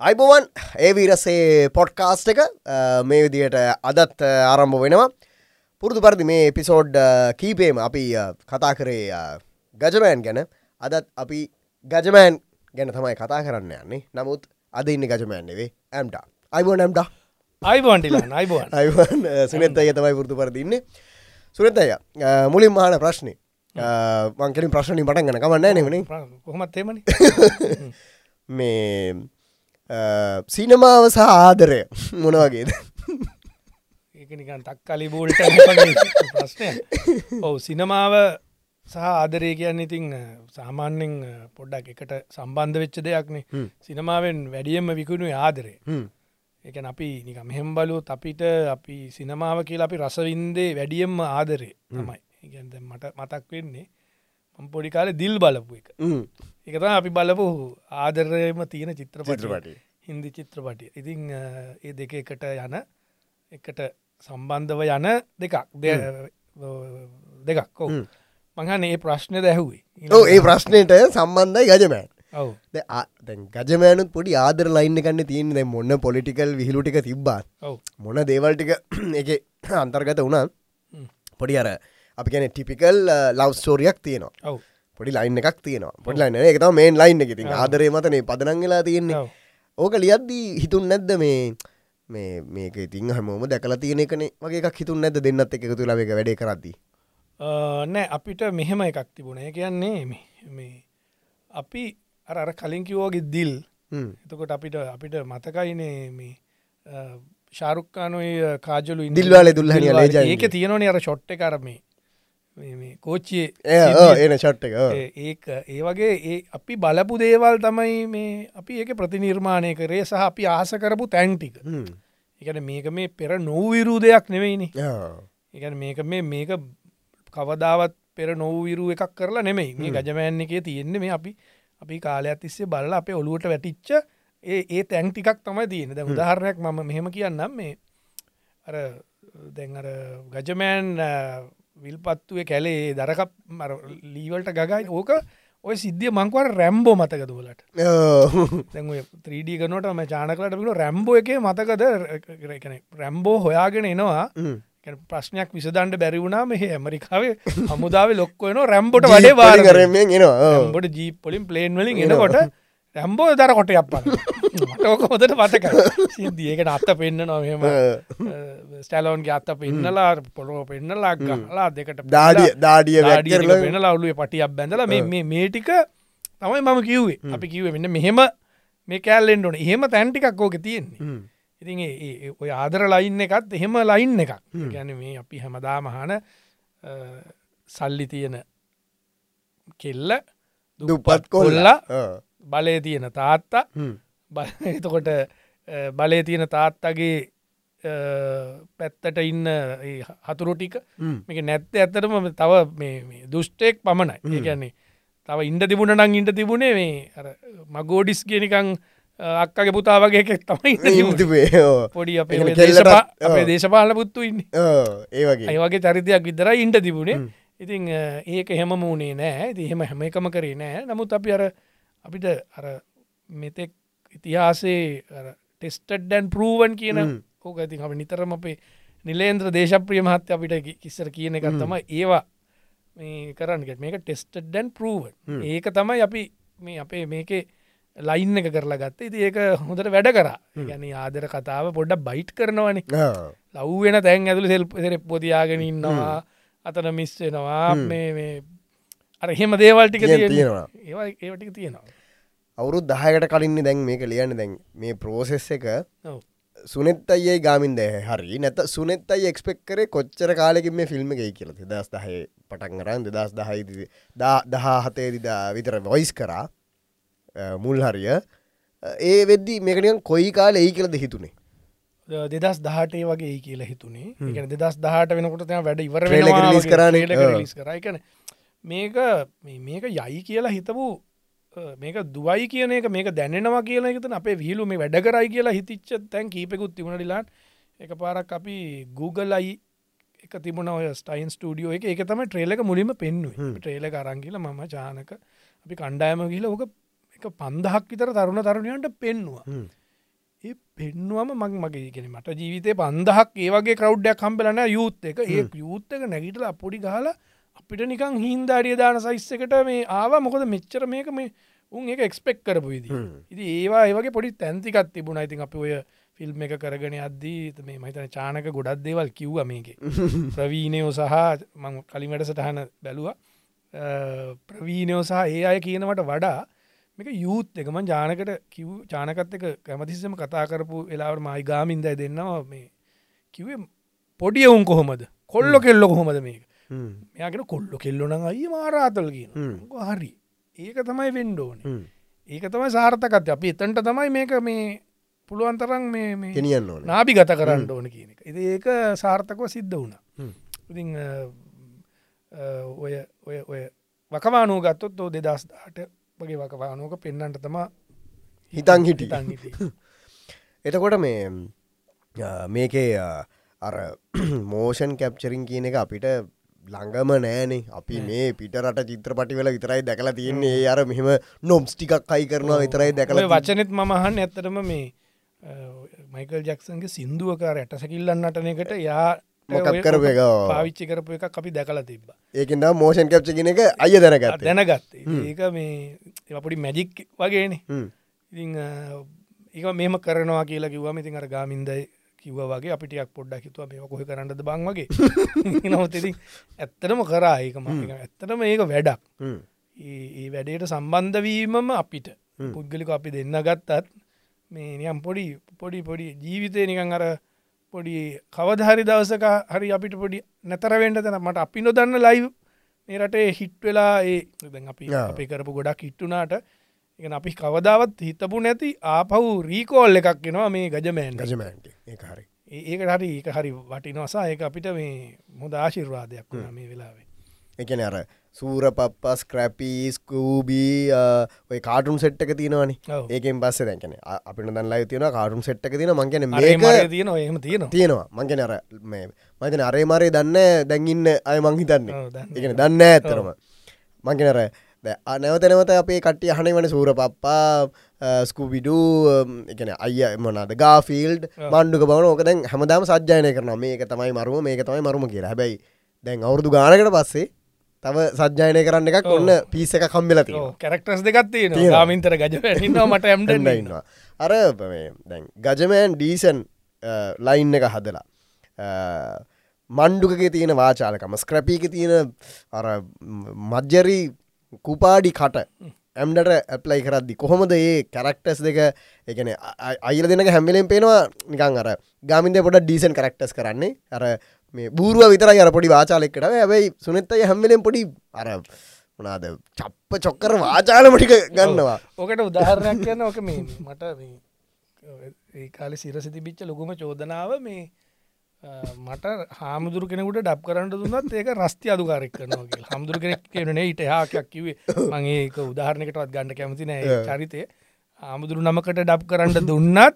අයිබෝවන් ඒ වීරසේ පොඩ්කාස්ට එක මේ විදියට අදත් ආරම්භ වෙනවා. පුරුදු පරිදි මේ එපිසෝඩ් කීපේම අපි කතා කරේ ගජමෑන් ගැන. අදත් අපි ගජමෑන් ගැන තමයි කතා කරන්න යන්නේ. නමුත් අද ඉන්න ගජමෑන් නෙවේ ඇම්ට අයිබෝ නැම්ට අයිබෝන්ටිලා අයිබෝන් අයිවන් සුනෙත් අය තමයි පුරුදු පරදින්නේ සුනත් අය මුලින් මාන ප්‍රශ්නය මංකලින් ප්‍රශ්නි. පටන් ගන කමන්න නෙමන කොහොමත් එමනි මේ සිනමාව සහ ආදරය මොනවගේද ඒක නිකන් තක්කලි බූල්ට ප්‍රශ්නය ඔවු සිනමාව සහ ආදරය කියන්න ඉතිං සාමාන්‍යෙන් පොඩ්ඩක් එකට සම්බන්ධ වෙච්ච දෙයක්නේ සිනමාවෙන් වැඩියම්ම විකුණු ආදරේ එක අපි නික මෙහෙම් බලුත් අපිට අපි සිනමාව කියලා අපි රසවින්දේ වැඩියම්ම ආදරේ තමයි. ඉගැන්ද මට මතක් වෙන්නේ මම පොඩි කාලෙ දිල් බලපු එක. එකත අපි බලපු ආදරයම තියෙන චිත්‍රපටි චිත්‍රපටි හින්දි චිත්‍රපටිය. ඉතිං ඒ දෙක එකට යන එකට සම්බන්ධව යන දෙකක්. දෙකක්. කෝ මහන ඒ ප්‍රශ්නය දැහුවේ ඒ ප්‍රශ්නයට සම්බන්ධයි ගජමෑන්. ගජමෑනුත් පොඩි ආදර ලයින්න කන්න තියන්න. මොන්න පොලිටිකල් විහිලුටික තිබ්බා මොන දේවල්ටික එක අන්තර්ගත වුණා. පොඩි අර අපි ගැන ටිපිකල් ලව් ස්ටෝරියක් තියෙනවා. පොඩි ලයින්න එකක් තියෙනවා. පොඩි ලයින්න එක තම මේන් ලයින්න එක. ති ආදරය මතනේ පදනංගලා තියෙන්නේ. ඕක ලියද්දී හිතුන් නැද්ද මේ මේ මේක ඉතින් හමෝම දැකලා තියෙන එකන. වගේ එකක් හිතුන් නැද දෙන්නත් එක තුළ එක වැඩේ කරද්දී? නෑ අපිට මෙහෙම එකක් තිබුණේ. කියන්නේ මේ- අපි අර අර කලින් කිවෝගේ දිල්. එතකොට අපිට අපිට මතකයිනේ මේ ශාරුක්කානුයි කාජලු දිල්වාලේ දුල්හනිය ලේජායින්ගේ. ඒක තියෙනවනේ අර ෂොට්ට කරමේ කෝච්චිය ඒ ඕ, ඒන ෂට් එක. ඒක ඒ වගේ ඒ අපි බලපු දේවල් තමයි මේ අපි ඒක ප්‍රතිනිර්මාණය කරේ සහ අපි ආස කරපු තැන්ටික. එකන මේක මේ පෙර නොවවිරූ දෙයක් නෙවෙයිනි. එකන මේක මේ මේක කවදාවත් පෙර නොවවිරු එකක් කරලා නෙමෙයි. මේ ගජමෑන් එකේ තියෙන්නේ මේ අපි අපි කාලයක් තිස්සේ බල්ල අපේ ඔලුවට වැටිච්ච ඒ ඒ තැන් ටිකක් තමයි තියෙන ද උදාහරණයක් මම මෙහෙම කියන්නම්. මේ අර දැන් අර ගජමෑන් විල්පත්තුවේ කැලේ දරකප් ලීවල්ට ගගයි ඕක ඔය සිද්ධිය මංකවර රැම්බෝ මතක. දැන් ත්‍රීඩී කනොට ම චානකලට පිල රැම්බෝ එක මතකද? රැම්බෝ හොයාගෙන එනවා. ප්‍රශ්නයක් විසදන්ට බැරිවුණා මෙහ ඇමරිකාවේ. හමුදාව ලොක්කොයන රැම්බොට වඩේ වාර කරමින් එනවා. ට ජී පොලින් පලේන් වලින් එනකොට රැම්බෝ දර කොට අපන්න ඕක හොදට පතක සිද්ධියකට අත්ත පෙන්න්න නොහෙම ස්ටලෝන්ගේ අත්ත පෙන්නලා පොළොව පෙන්නලා ගලා දෙකට දාඩිය දාඩිය වැක්කරල පෙනලා ඔලුව පටියක් බැඳල මේ මේටික තමයි මම කිව්වේ. අපි කිව්ව මෙන්න මෙහෙම මේ කෑල්ලෙන්ඩ ඕන. එහෙම තැන්ටිකක් ඕක තියෙන්නේ. ඉතින් ඔය ආදර ලයින්න එකත් එහෙම ලයින්න එකක්. ගැන මේ අපි හැමදා මහන සල්ලි තියෙන කෙල්ල දුපත් කොල්ලා බලය තියෙන තාත්තා. එතකොට බලය තියෙන තාත්තගේ පැත්තට ඉන්න ඒ හතුරු ටික හ්ම්. මේක නැත්ත ඇත්තටම තව දුෂ්ටයෙක් පමණයි. ඒ කියන්නේ තව ඉන්ඩ තිබුණ නං ඉට තිබුණේ මේ මගෝඩිස් ගෙනිකං අක්කගේ පුතා වගේ එකෙක් තමයි. පොඩි අපේ එහෙම ඔය කෙල්ලටත්, දේශපා- අපේ ඔව්. දේශපාලන පුත්තු ඉන්න. ඕ, ඒ වගේ. ඒවගේ චරිතයක් විදර ඉන්ට තිබුණේ. ඉතින් ඒක හෙම මූුණේ නෑ. ඉති හෙම හැම එකම කරේ නෑ. නමුත් අපි අර අපිට අර මෙතෙක් ඉතිහාසේ ටෙස්ටඩ්ඩන් පරූවන් කියන. ඕක ඇති අප නිතරම අපේ නිලේන්ද්‍ර දේශප්‍රිය මහත්‍ය අපිට කිස්සර කියන එකත් තම ඒවා මේ කරන්නට මේක ටෙස්ටඩ්ඩන් පරූවන්. ඒක තමයි අපි මේ අපේ මේකේ ලයින්න එක කරලා ගත්ත. ඉති ඒක හොඳට වැඩ කර. ගැන ආදර කතාව පොඩ්ඩ බයිට් කරනවනේ. ලව්වෙන තැන් ඇතුළ සෙල් සෙර පොතියාගෙන ඉන්නවා. අතන මිස්සෙනවා මේ අර හෙම දේවල්ටික තියෙන- තියෙනවා. ඒවා ඒවටික තියෙනවා. අවුරුත් දහයකට කලින්නේ දැන් මේක ලියන්න දැන්. මේ ප්‍රෝසෙස් එක. සුනෙත් අයේ ගාමින් දැ හරි. නැත සුනෙත් අයි එක්ස්පෙක් කරේ කොච්චර කාලෙකින් මේ ෆිල්ම් එකයි කියල. දස් දහය පටන් කරන්න දෙදස් දහයි දහා හතේදිදා විතර වොයිස් කරා. මුල් හරිය. ඒ වෙද්දි මේකනියන් කොයි කාල ඒ කියලද හිතුනේ? දෙදස් දහටේ වගේ ඒ කියලා හිතුනේ. දෙදස් දහට වෙනකොට වැඩ ඉවර කරානේ. මේක මේක යයි කියලා හිතපු මේක දුවයි කියන එක මේක දැනෙනවා කියලා එකතන අපේ විහිලු මේ වැඩ කරයි කියලා හිතිච්ච තැන් කීපෙකුත් තිබුණටිලාන් එක පාරක් අපි Google අයි එක තිබුණ ඔය ස්ටයින් ස්ටඩියෝ එක. එක තම ට්‍රේලක මුලින්ම පෙන්ුව ට්‍රේල කරංගිල මම ජානක අපි කණ්ඩායම ගිල ඕක එක පන්දහක් විතර තරුණ තරුණයන්ට පෙන්නවා. ඒ පෙන්නුවම මං මගේ කියෙන මට ජීවිතය පන්දහක් ඒවගේ කවඩ්ඩයක් කම්පලන යුත් එක. ඒ යුත්තක නැගිටල පොඩි ගහල අපිට නිකං හින්දාඩිය දාන සයිස්සකට මේ ආවා. මොකද මෙච්චර මේක මේ උන් එක එක්ස්පෙක් කරපු විදි ඉති ඒවා ඒවගේ පොඩි තැන්තිකත් තිබුණ. ඉතින් අපි ඔය ෆිල්ම් එක කරගෙන අද්දී මේ මහිතන චානක ගොඩක් දේවල් කිව්ව මේක. ප්‍රවීණයෝ සහ මං කලිමට සටහන බැලුව. ප්‍රවීණයෝ සහ ඒ අය කියනවට වඩා මේක යුත් එකම ජානකට කිව් චානකත් එක කැමතිස්සම කතා කරපු එලාවට මයි ගාමින්දයි දෙන්නවා. මේ කිවේ පොඩිය උන් කොහොමද? කොල්ලො කෙල්ලො කොහොමද මේක මෙයාගෙන කොල්ලො කෙල්ලොන අයි මාරාතල් කියන. හරි. ඒක තමයි වෙන්ඩෝන ඒක තමයි සාර්ථකත් අපි එතන්ට තමයි මේක මේ පුළුවන්තරන් මේ ගෙනියන්න නාබි ගත කරන්න ඕන කියන එක. ඉති ඒක සාර්ථකව සිද්ධ වුණ. ඉති ඔය ඔය ඔය වකවානූ ගත්තොත් ෝ දෙදස් දාට වගේ වකවානෝක පෙන්න්නට තම හිතන් හිටි. එතකොට මේ මේකේ අර මෝෂන් කැප්චරින් කියන එක අපිට ළඟම නෑනේ. අපි මේ පිටරට චිත්‍රපටිවල විතරයි දැකලා තියන්නේ. අර මෙහෙම නොම්ස් ටිකක් අයි කරනවා විතරයි දැකල වචනෙත් මහන් ඇත්තරම මේ මයිකල් ජක්සන්ගේ සිින්දුවකාර ඇටසකිල්ලන්න නටන එකට යා කරපු එක. පාවිච්චි කරපු එක අපි දැකලා තිබ්බ. ඒකෙන්ද මෝෂන් කැප්ච කියන එක අය දැනගත් දැනගත්තේ. ඒක මේ ඒපොඩි මැජික් වගේනේ. ඉතිං ඒක මෙම කරනවා කියලා කිව්වා ඉතින් අර ගාමින්දයි කිව්ව වගේ අපිටයක් පොඩ්ඩක් හිතුව මේ කොහ කරන්නද බං වගේ. නවතති ඇත්තටම කරා ඒක ම ඇත්තටම ඒක වැඩක්. ඒ වැඩේට සම්බන්ධවීමම අපිට. පුද්ගලික අපි දෙන්න ගත්තත් මේ නියම් පොඩි පොඩි පොඩි ජීවිතය නිකන් අර පොඩි කවදහරි දවසක හරි අපිට පොඩි නැතරවෙන්ට තැන මට අපි නොදන්න ලයිව් මේ රටේ හිට් වෙලා ඒ දැන් අපි. අපි කරපු ගොඩක් හිට්ටුනාට එක අපි කවදාවත් හිතපු නැති ආපහු රීකෝල් එකක් කෙනවා මේ ගජමෑන් ගජමෑන්ට ඒ හරි. ඒක හරි ඒක හරි වටිනවසා ඒක අපිට මේ මුද ආශිර්වාදයක් වුණා මේ වෙලාවේ. එකන අර සූර පප්පස් ක්‍රැපී ස්කූබී ඔය කාටුම් සෙට්ක තියනවනි. ඒකෙන් පස්ස දැකන අපිට දන්ලා තියන කාටුම් සෙට්ක තින මංගන තියෙන එහෙම තියෙනවා. තියෙනවා. මංගෙන අර මතන අරේ මරේ දන්න දැන්ඉන්න අය මංහිතන්නේ. එකන දන්න ඇත්තරම මංගෙනර නැවත නැවත අපේ කට්ටිය හන වන සූර පප්පා ස්කූබිඩු එකන අය මොනාද ගාෆිල්ඩ් ඔව්. මණ්ඩුක බවන. ඕක දැන් හැමදාම සජ්‍යයනය කරන මේක තමයි මරුම මේක තමයි මරුම කියලා. හැබැයි දැන් අවුරදු ගානකට පස්සේ තව සජ්‍යයනය කරන්න එකක් ඔන්න පිස එක කම්බෙලති තියෙන තියෙනවා. ගාමින්තර ගජ මට ඇම්ඩ ඉන්නවා. අර දැන් ගජමෑන් ඩීසන් ලයින් එක හදලා මණ්ඩුකගේ තියෙන වාචාලකම ස්ක්‍රපීක තියෙන අර මජ්ජරී කුපාඩි කට ඇම්ඩට ඇප්ලයි කරද්දි කොහොමද ඒ කැරක්ටස් දෙක? එකන අයිල දෙනක හැමිලෙන් පේනවා නිකං අර ගාමින්ද පොඩ ඩීසන් කරක්ටස් කරන්නේ. අර මේ බූරුව විතර අර පොඩි වාචාලෙක්කට ඇබයි සුනත්තය හැම්මිලෙන් පොඩි අර මොනාද චප්ප චොක්කර වාචාලමටික ගන්නවා. ඕකට උදාහරණයක් කියන්න ඕක මේ මට මේ ඒ කාල සිරස තිබිච්ච ලොකුම චෝදනාව මේ අ, මට හාමුදුරු කෙනෙකුට ඩබ් කරන්න දුන්නත් ඒක රස්ති අදුකාරෙක් කරනවා හමුදුර කෙනෙක් කියනේ ඊට හාකයක් කිවේ මගේ ඒක උදාහරණකටවත් ගණඩ කැමති නෑ චරිතය. ආමුදුරු නමකට ඩබ් කරන්න දුන්නත්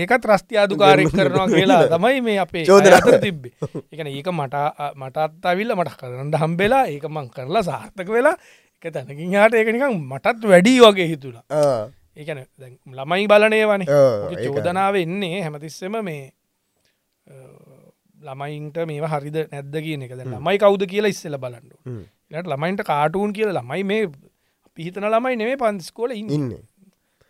ඒකත් රස්ති අදුකාරෙක් කරනවා කියලා තමයි මේ අපේ චෝදනාව. චෝදර තිබ්බේ. එකන ඒක මට මටත් අවිල්ල මට කරන්න හම්බෙලා ඒක මං කරලා සාර්ථක වෙලා එක තැනකින් හට ඒකනිකම් මටත් වැඩී වගේ හිතුලා ඒකන ළමයි බලනය වනේ. චෝදනාව එන්නේ හැමතිස්සම මේ ළමයින්ට මේ හරිද නැද්ද කියන එක. දැන් ළමයි කවුද කියලා ඉස්සල බලන්නු ට ළමයින්ට කාටූන් කියල ළමයි මේ පිහිතන ළමයි නෙමේ පන්ස්කෝල ඉන්න.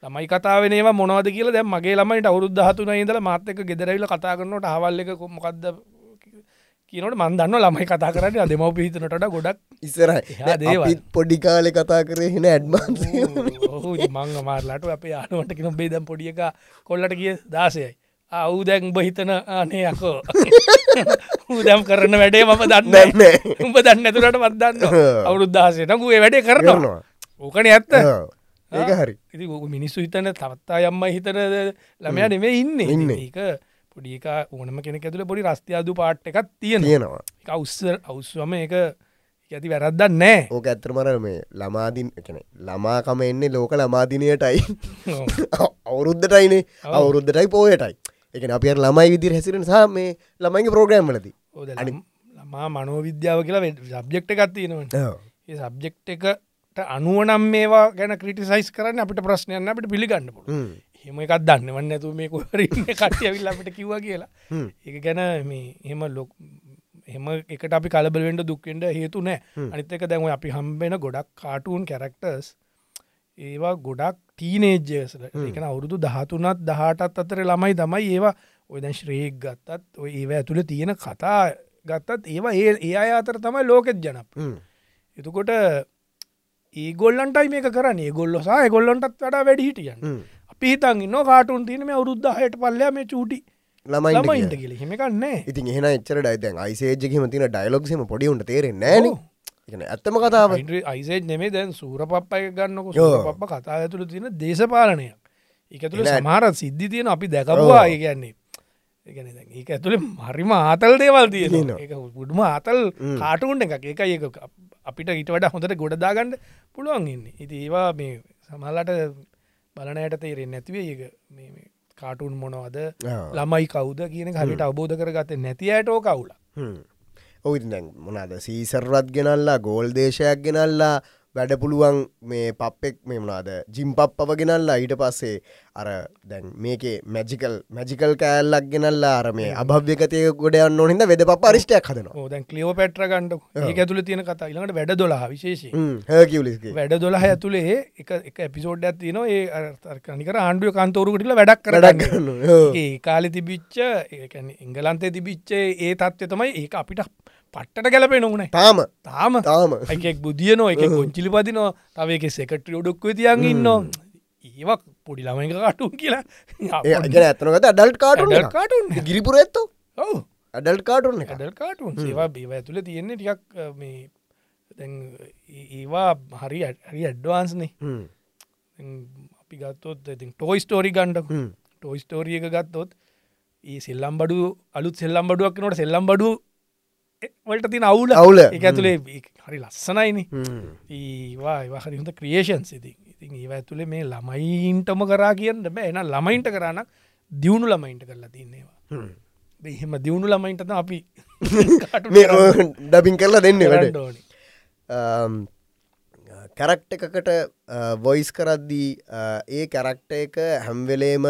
ළමයි කතාවනවා මොනවද කියලා දැ මගේ ළමයිට අවුරුද්ධ හතුන ඉදල මාතක ගෙදරවිල කතා කරනට හවල්ල එක මොකක්ද කියනට මන්දන්න ළමයි කතා කරන්න දෙමව පිහිතනට ගොඩක් ඉස්සර. පොඩි කාලෙ කතා කරේ හෙන ඇඩ්මන්ස ඔහු මංග මාරලාට අපේ අනුවට කෙන බේදම් පොඩිය එක කොල්ලට කිය දාසයයි අවු දැන් බහිතන අනේ යකෝ උදම් කරන්න වැඩේ මම දන්න උඹ දන්න ඇතුරට මත්දන්න අවුරුද්ධාසයටකුේ වැඩේ කරනවා. ඕකන ඇත්ත. ඒක හරි. ඉති මිනිස්සු හිතන තවත්තා යම්ම හිතන ළමයා නෙමේ ඉන්න. ඉන්න. ඒක පොඩික ඕනම කෙනෙ ඇතුළ පොඩි රස්තියාදු පාට් එකක් තියෙන තියෙනවා. අවස්ස අවස්වම එක ඇති වැරද්දන්න නෑ. ඕක ඇත්තරමර මේ ළමාදින් එකන ළමාකම එන්නේ ලෝක ළමාදිනයටයි. අවුරුද්ධටයිනේ. අවුරුද්ධටයි පෝයටයි එක අපිය ළමයි විදිර හැසිරෙන සහ මේ ළමයිගේ ප්‍රෝග්‍රෑම් ඕද ළමා මනෝවිද්‍යාව කියලා සබ්ජෙක්් එකක් තියෙනවට ඒ සබ්ජෙක්් එකට අනුවනම් මේවා ගැන ක්‍රටිසයිස් කරන්න අපිට ප්‍රශ්නයන්න අපිට පිළිගන්න පුළ හෙම. එකක් දන්න වන්න ඇතු මේ කුවරන්න කට්ය විල්ලාට කිව්ව කියලා. එක ගැන මේ එහෙම ලොක් එම එකට අපි කලබලෙන්ට දුක්කෙන්ට හේතු නෑ. අනිත එක දැන්ව අපි හම්බෙන ගොඩක් කාටූන් කැරක්ටර්ස් ඒවා ගොඩක් ටීනේජ්ජසල එකන අවුරුදු දහතුනත් දහටත් අතර ළමයි තමයි ඒවා ඔයද ශ්‍රේක් ගත්තත් ඔය ඒව ඇතුළ තියෙන කතා ගත්තත් ඒවා ඒ ඒ අය අතර තමයි ලෝකෙත් ජනප. එතුකොට ඒගොල්ලන්ටයි මේක කරන්න. ගොල්ල සහ ගොල්ලොන්ටත් වඩා වැඩි හිටියන්. අපි හිතන් න්න කාටුන් තියන මේ අවුරුද්ධ හයට පල්ලයා මේ චූටි ළමයින්ට කියලා. හෙමකන්නේ ඉතින් එහෙන එච්චර ඩයිතන් අයිසේජ්කම තින ඩයිලොක්සම පොඩිුන්ට තේරෙන් නෑන ඇත්තම කතාව අයිසේ නෙමේ දැන් සූර පප්පය ගන්නක පප්ප කතා ඇතුළ තියෙන දේශපාලනයක්. එක තුළ නෑ. සමහර සිද්ධි තියෙන අපි දැකවා ඒ කියන්නේ ඒක ඇතුළේ මරිම ආතල් දේවල් තියෙන. එක පුඩුම ආතල්. කාටුන්ට එකක්. ඒක ඒක. අපිට ඉට වඩ හොඳට ගොඩදාගන්න පුළුවන් ඉන්න. ඉති ඒවා මේ සමල්ලට බලනයට තේරෙන් නැතිවේ ඒක කාටුන් මොනවද. ළමයි කවද කියන හරිට අවබෝධ කරගත නැති අයටෝ කවුල ඔයි මොනාද සීසර්වත් ගෙනල්ලා ගෝල් දේශයක් ගෙනල්ලා වැඩ පුළුවන් මේ පප්පෙක් මේ මනාද ජිම් පප්පව ගෙනල්ලා ඊට පස්සේ අර දැන් මේකේ මැජිකල් මැජිකල් කෑල්ලක් ගෙනල්ලා අර මේ අභ්‍යකතය ගොඩයන්න නොහිද වෙද පප අරිෂ්ටයක් හදනවා. දැන් කලියෝ පැට්‍ර ගන්නඩ ඒ ඇතුළ තියෙන කතා. ඉළඟට වැඩ දොලා විශේෂී හැකිවලිස්ගේ වැඩ දොලහ ඇතුළේ එක එක එපිසෝඩ් ඇතින ඒ කනිකර ආණ්ඩුව කන්තෝරුකටල වැඩක් කරන්න ඒ කාලෙ තිබිච්ච එංගලන්තේ තිබිච්චේ ඒ තත්ත්ය තමයි ඒ අපිට පට්ට ගැලපේ නොවනේ තාම. තාම. තාම. එකෙක් බුදියනෝ එක ගොංචිලි පදිනෝ තව එක සෙකට්‍රිය ඩොක්ව තියන් ඉන්න. ඒවක් පොඩි ළමයික කාටුන් කියලා. ගැන ඇතනකත අඩල්ට කාටුන් කාටුන් ගිරිපුර ඇත්තෝ? ඔව. අඩල්ට කාටුන් ඇඩල් කාටුන් ඒවා බේව ඇතුළ තියෙන්නේ ටිකක් අ, මේ දැන් ඒවා හරි හරි ඇඩ්වාන්ස්නේ. අපි ගත්තොත් ඉතින් ටෝයි ස්ටෝරි ගණ්ඩ. ටෝයි ස්ටෝරිය එක ගත්තොත් ඒ සෙල්ලම් බඩු අලුත් සෙල්ලම් බඩුවක් නොට සෙල්ලම් බඩු වලට තින අවුල. අවුල. එක ඇතුළේ හරි ලස්සනයිනි. ඒවා ඒවා හරි හොඳ ක්‍රියේෂන් සිති ඉතින් ඒව ඇතුළේ මේ ළමයින්ටම කරා කියන්න බෑ. එන ළමයින්ට කරන්න දියුණු ළමයින්ට කරලා තින්නේවා හ්ම්. එහෙම දියුණු ළමයින්ටත අපි ඩබින් කරලා දෙන්න වැඩ. කැරක්ට එකකට වොයිස් කරද්දී අ, ඒ කැරක්ට එක හැම්වෙලේම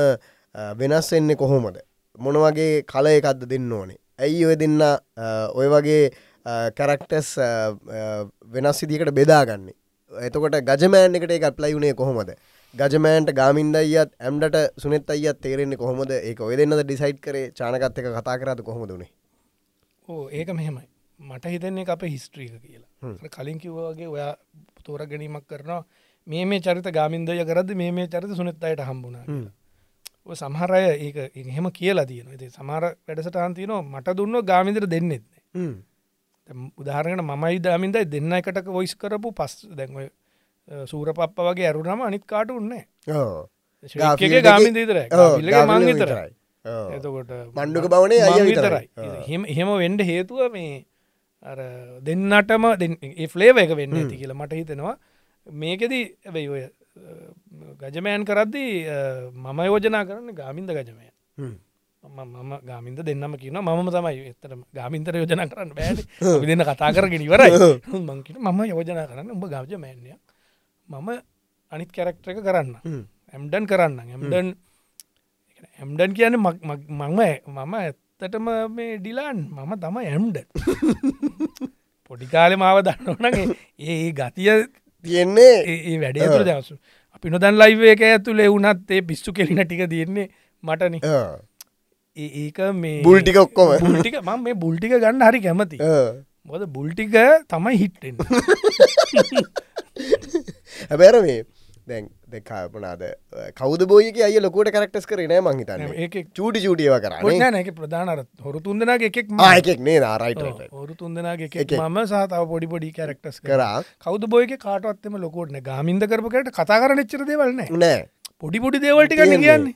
වෙනස් වෙන්නේ කොහොමද? මොන වගේ කල එකක්ද දෙන්න ඕනේ ඇයි ඔය දෙන්න ඔය වගේ කැරක්ටස් වෙනස් සිදිකට බෙදාගන්නේ? එතකොට ගජමෑන් එකට එක ප්ලයි වුණේ කොහොමද? ගජමෑන්ට ගාමින්ද අයත් ඇම්ඩට සුනෙත් අයත් තේරෙන්නේ කොහොමද? ඒක ඔය දෙන්නද ඩිසයිට් කරේ? චානකත් එක කතා කරද කොහොමද වනේ ඕ ඒක මෙහෙමයි. මට හිතන්නේ අප හිස්ට්‍රීක කියලා. කලින් කිව්වාගේ ඔයා තෝර ගැනීමක් කරනවා. මේ මේ චරිත ගාමින්දය කරද මේ මේ චරිත සුනත් අයට හම්බුණා කියලා. සමහරය ඒක එහෙම කියලා තියෙන ඇති සමහර වැඩසටාන් තියනවා මට දුන්න ගාමින්දර දෙන්නෙත් උදාහරණයට මමයි දාමින්දයි දෙන්න එකට වොයිස් කරපු පස් දැන්ව සූර පප්ප වගේ ඇරුනම අනිත් කාට උන්නේ ගාමින්ද විතර මං විතරයි. එතකොට මණ්ඩුක බවනේ අය විතරයි. එහෙම වෙන්ඩ හේතුව මේ අර දෙන්නටම ෆ්ලේව එක වෙන්න ඇති කියලා මට හිතෙනවා. මේකෙදී ඇබයි ඔය ගජමෑන් කරද්දී මම යෝජනා කරන්න ගාමින්ද ගජමය. මම ගාමින්ද දෙන්නම කියන මම තමයි එතර ගාමින්තර යෝජනා කරන්න බෑඩ දෙන්න කතා කරගෙන ඉවරයි. මංකිට මම යෝජනා කරන්න උඹ ගාජමෑන්ය මම අනිත් කැරක්ටර එක කරන්න. ඇම්ඩන් කරන්න ඇම්ඩන් ඇම්ඩන් කියන මංම මම ඇත්තටම මේ ඩිලාන්. මම තම ඇම්ඩ පොඩිකාලෙ මාව දන්නවනගේ ඒ ගතිය තියෙන්නේ ඒ වැඩේ තුළ දවසු අපි නොදන් ලයිව එක ඇතුළේ වුනත් ඒ පිස්සු කෙලින ටික තියෙන්නේ මටන. ඒක මේ බුල් ටික ඔක්කොම. බුල්ටික ම මේ බුල්ටික ගන්න හරි කැමති. මොද බුල්ටික තමයි හිට්ටෙන් හැබැර මේ දැන් දෙකාපනාද කවද බෝයක අය ලොකොට කරක්ටස් කරේ නෑ මංහිතන්න ඒක චූටි චූටියව කරන්නේ නැක ප්‍රධානර හොරු තුන්දනගේ එකෙක් ආයකෙක් නේ නාරයිට හොරු තුන්දනගේ එකෙක්. මම සහතාව පොඩි පොඩි කැරක්ටස් කර. කවද බෝයක කාටවත්තම ලොකෝටන ගාමින්ද කරපකට කතා කර ච්චර දේවල්න නෑ. පොඩි පොඩි දේවල්ටි කන්න කියන්නේ.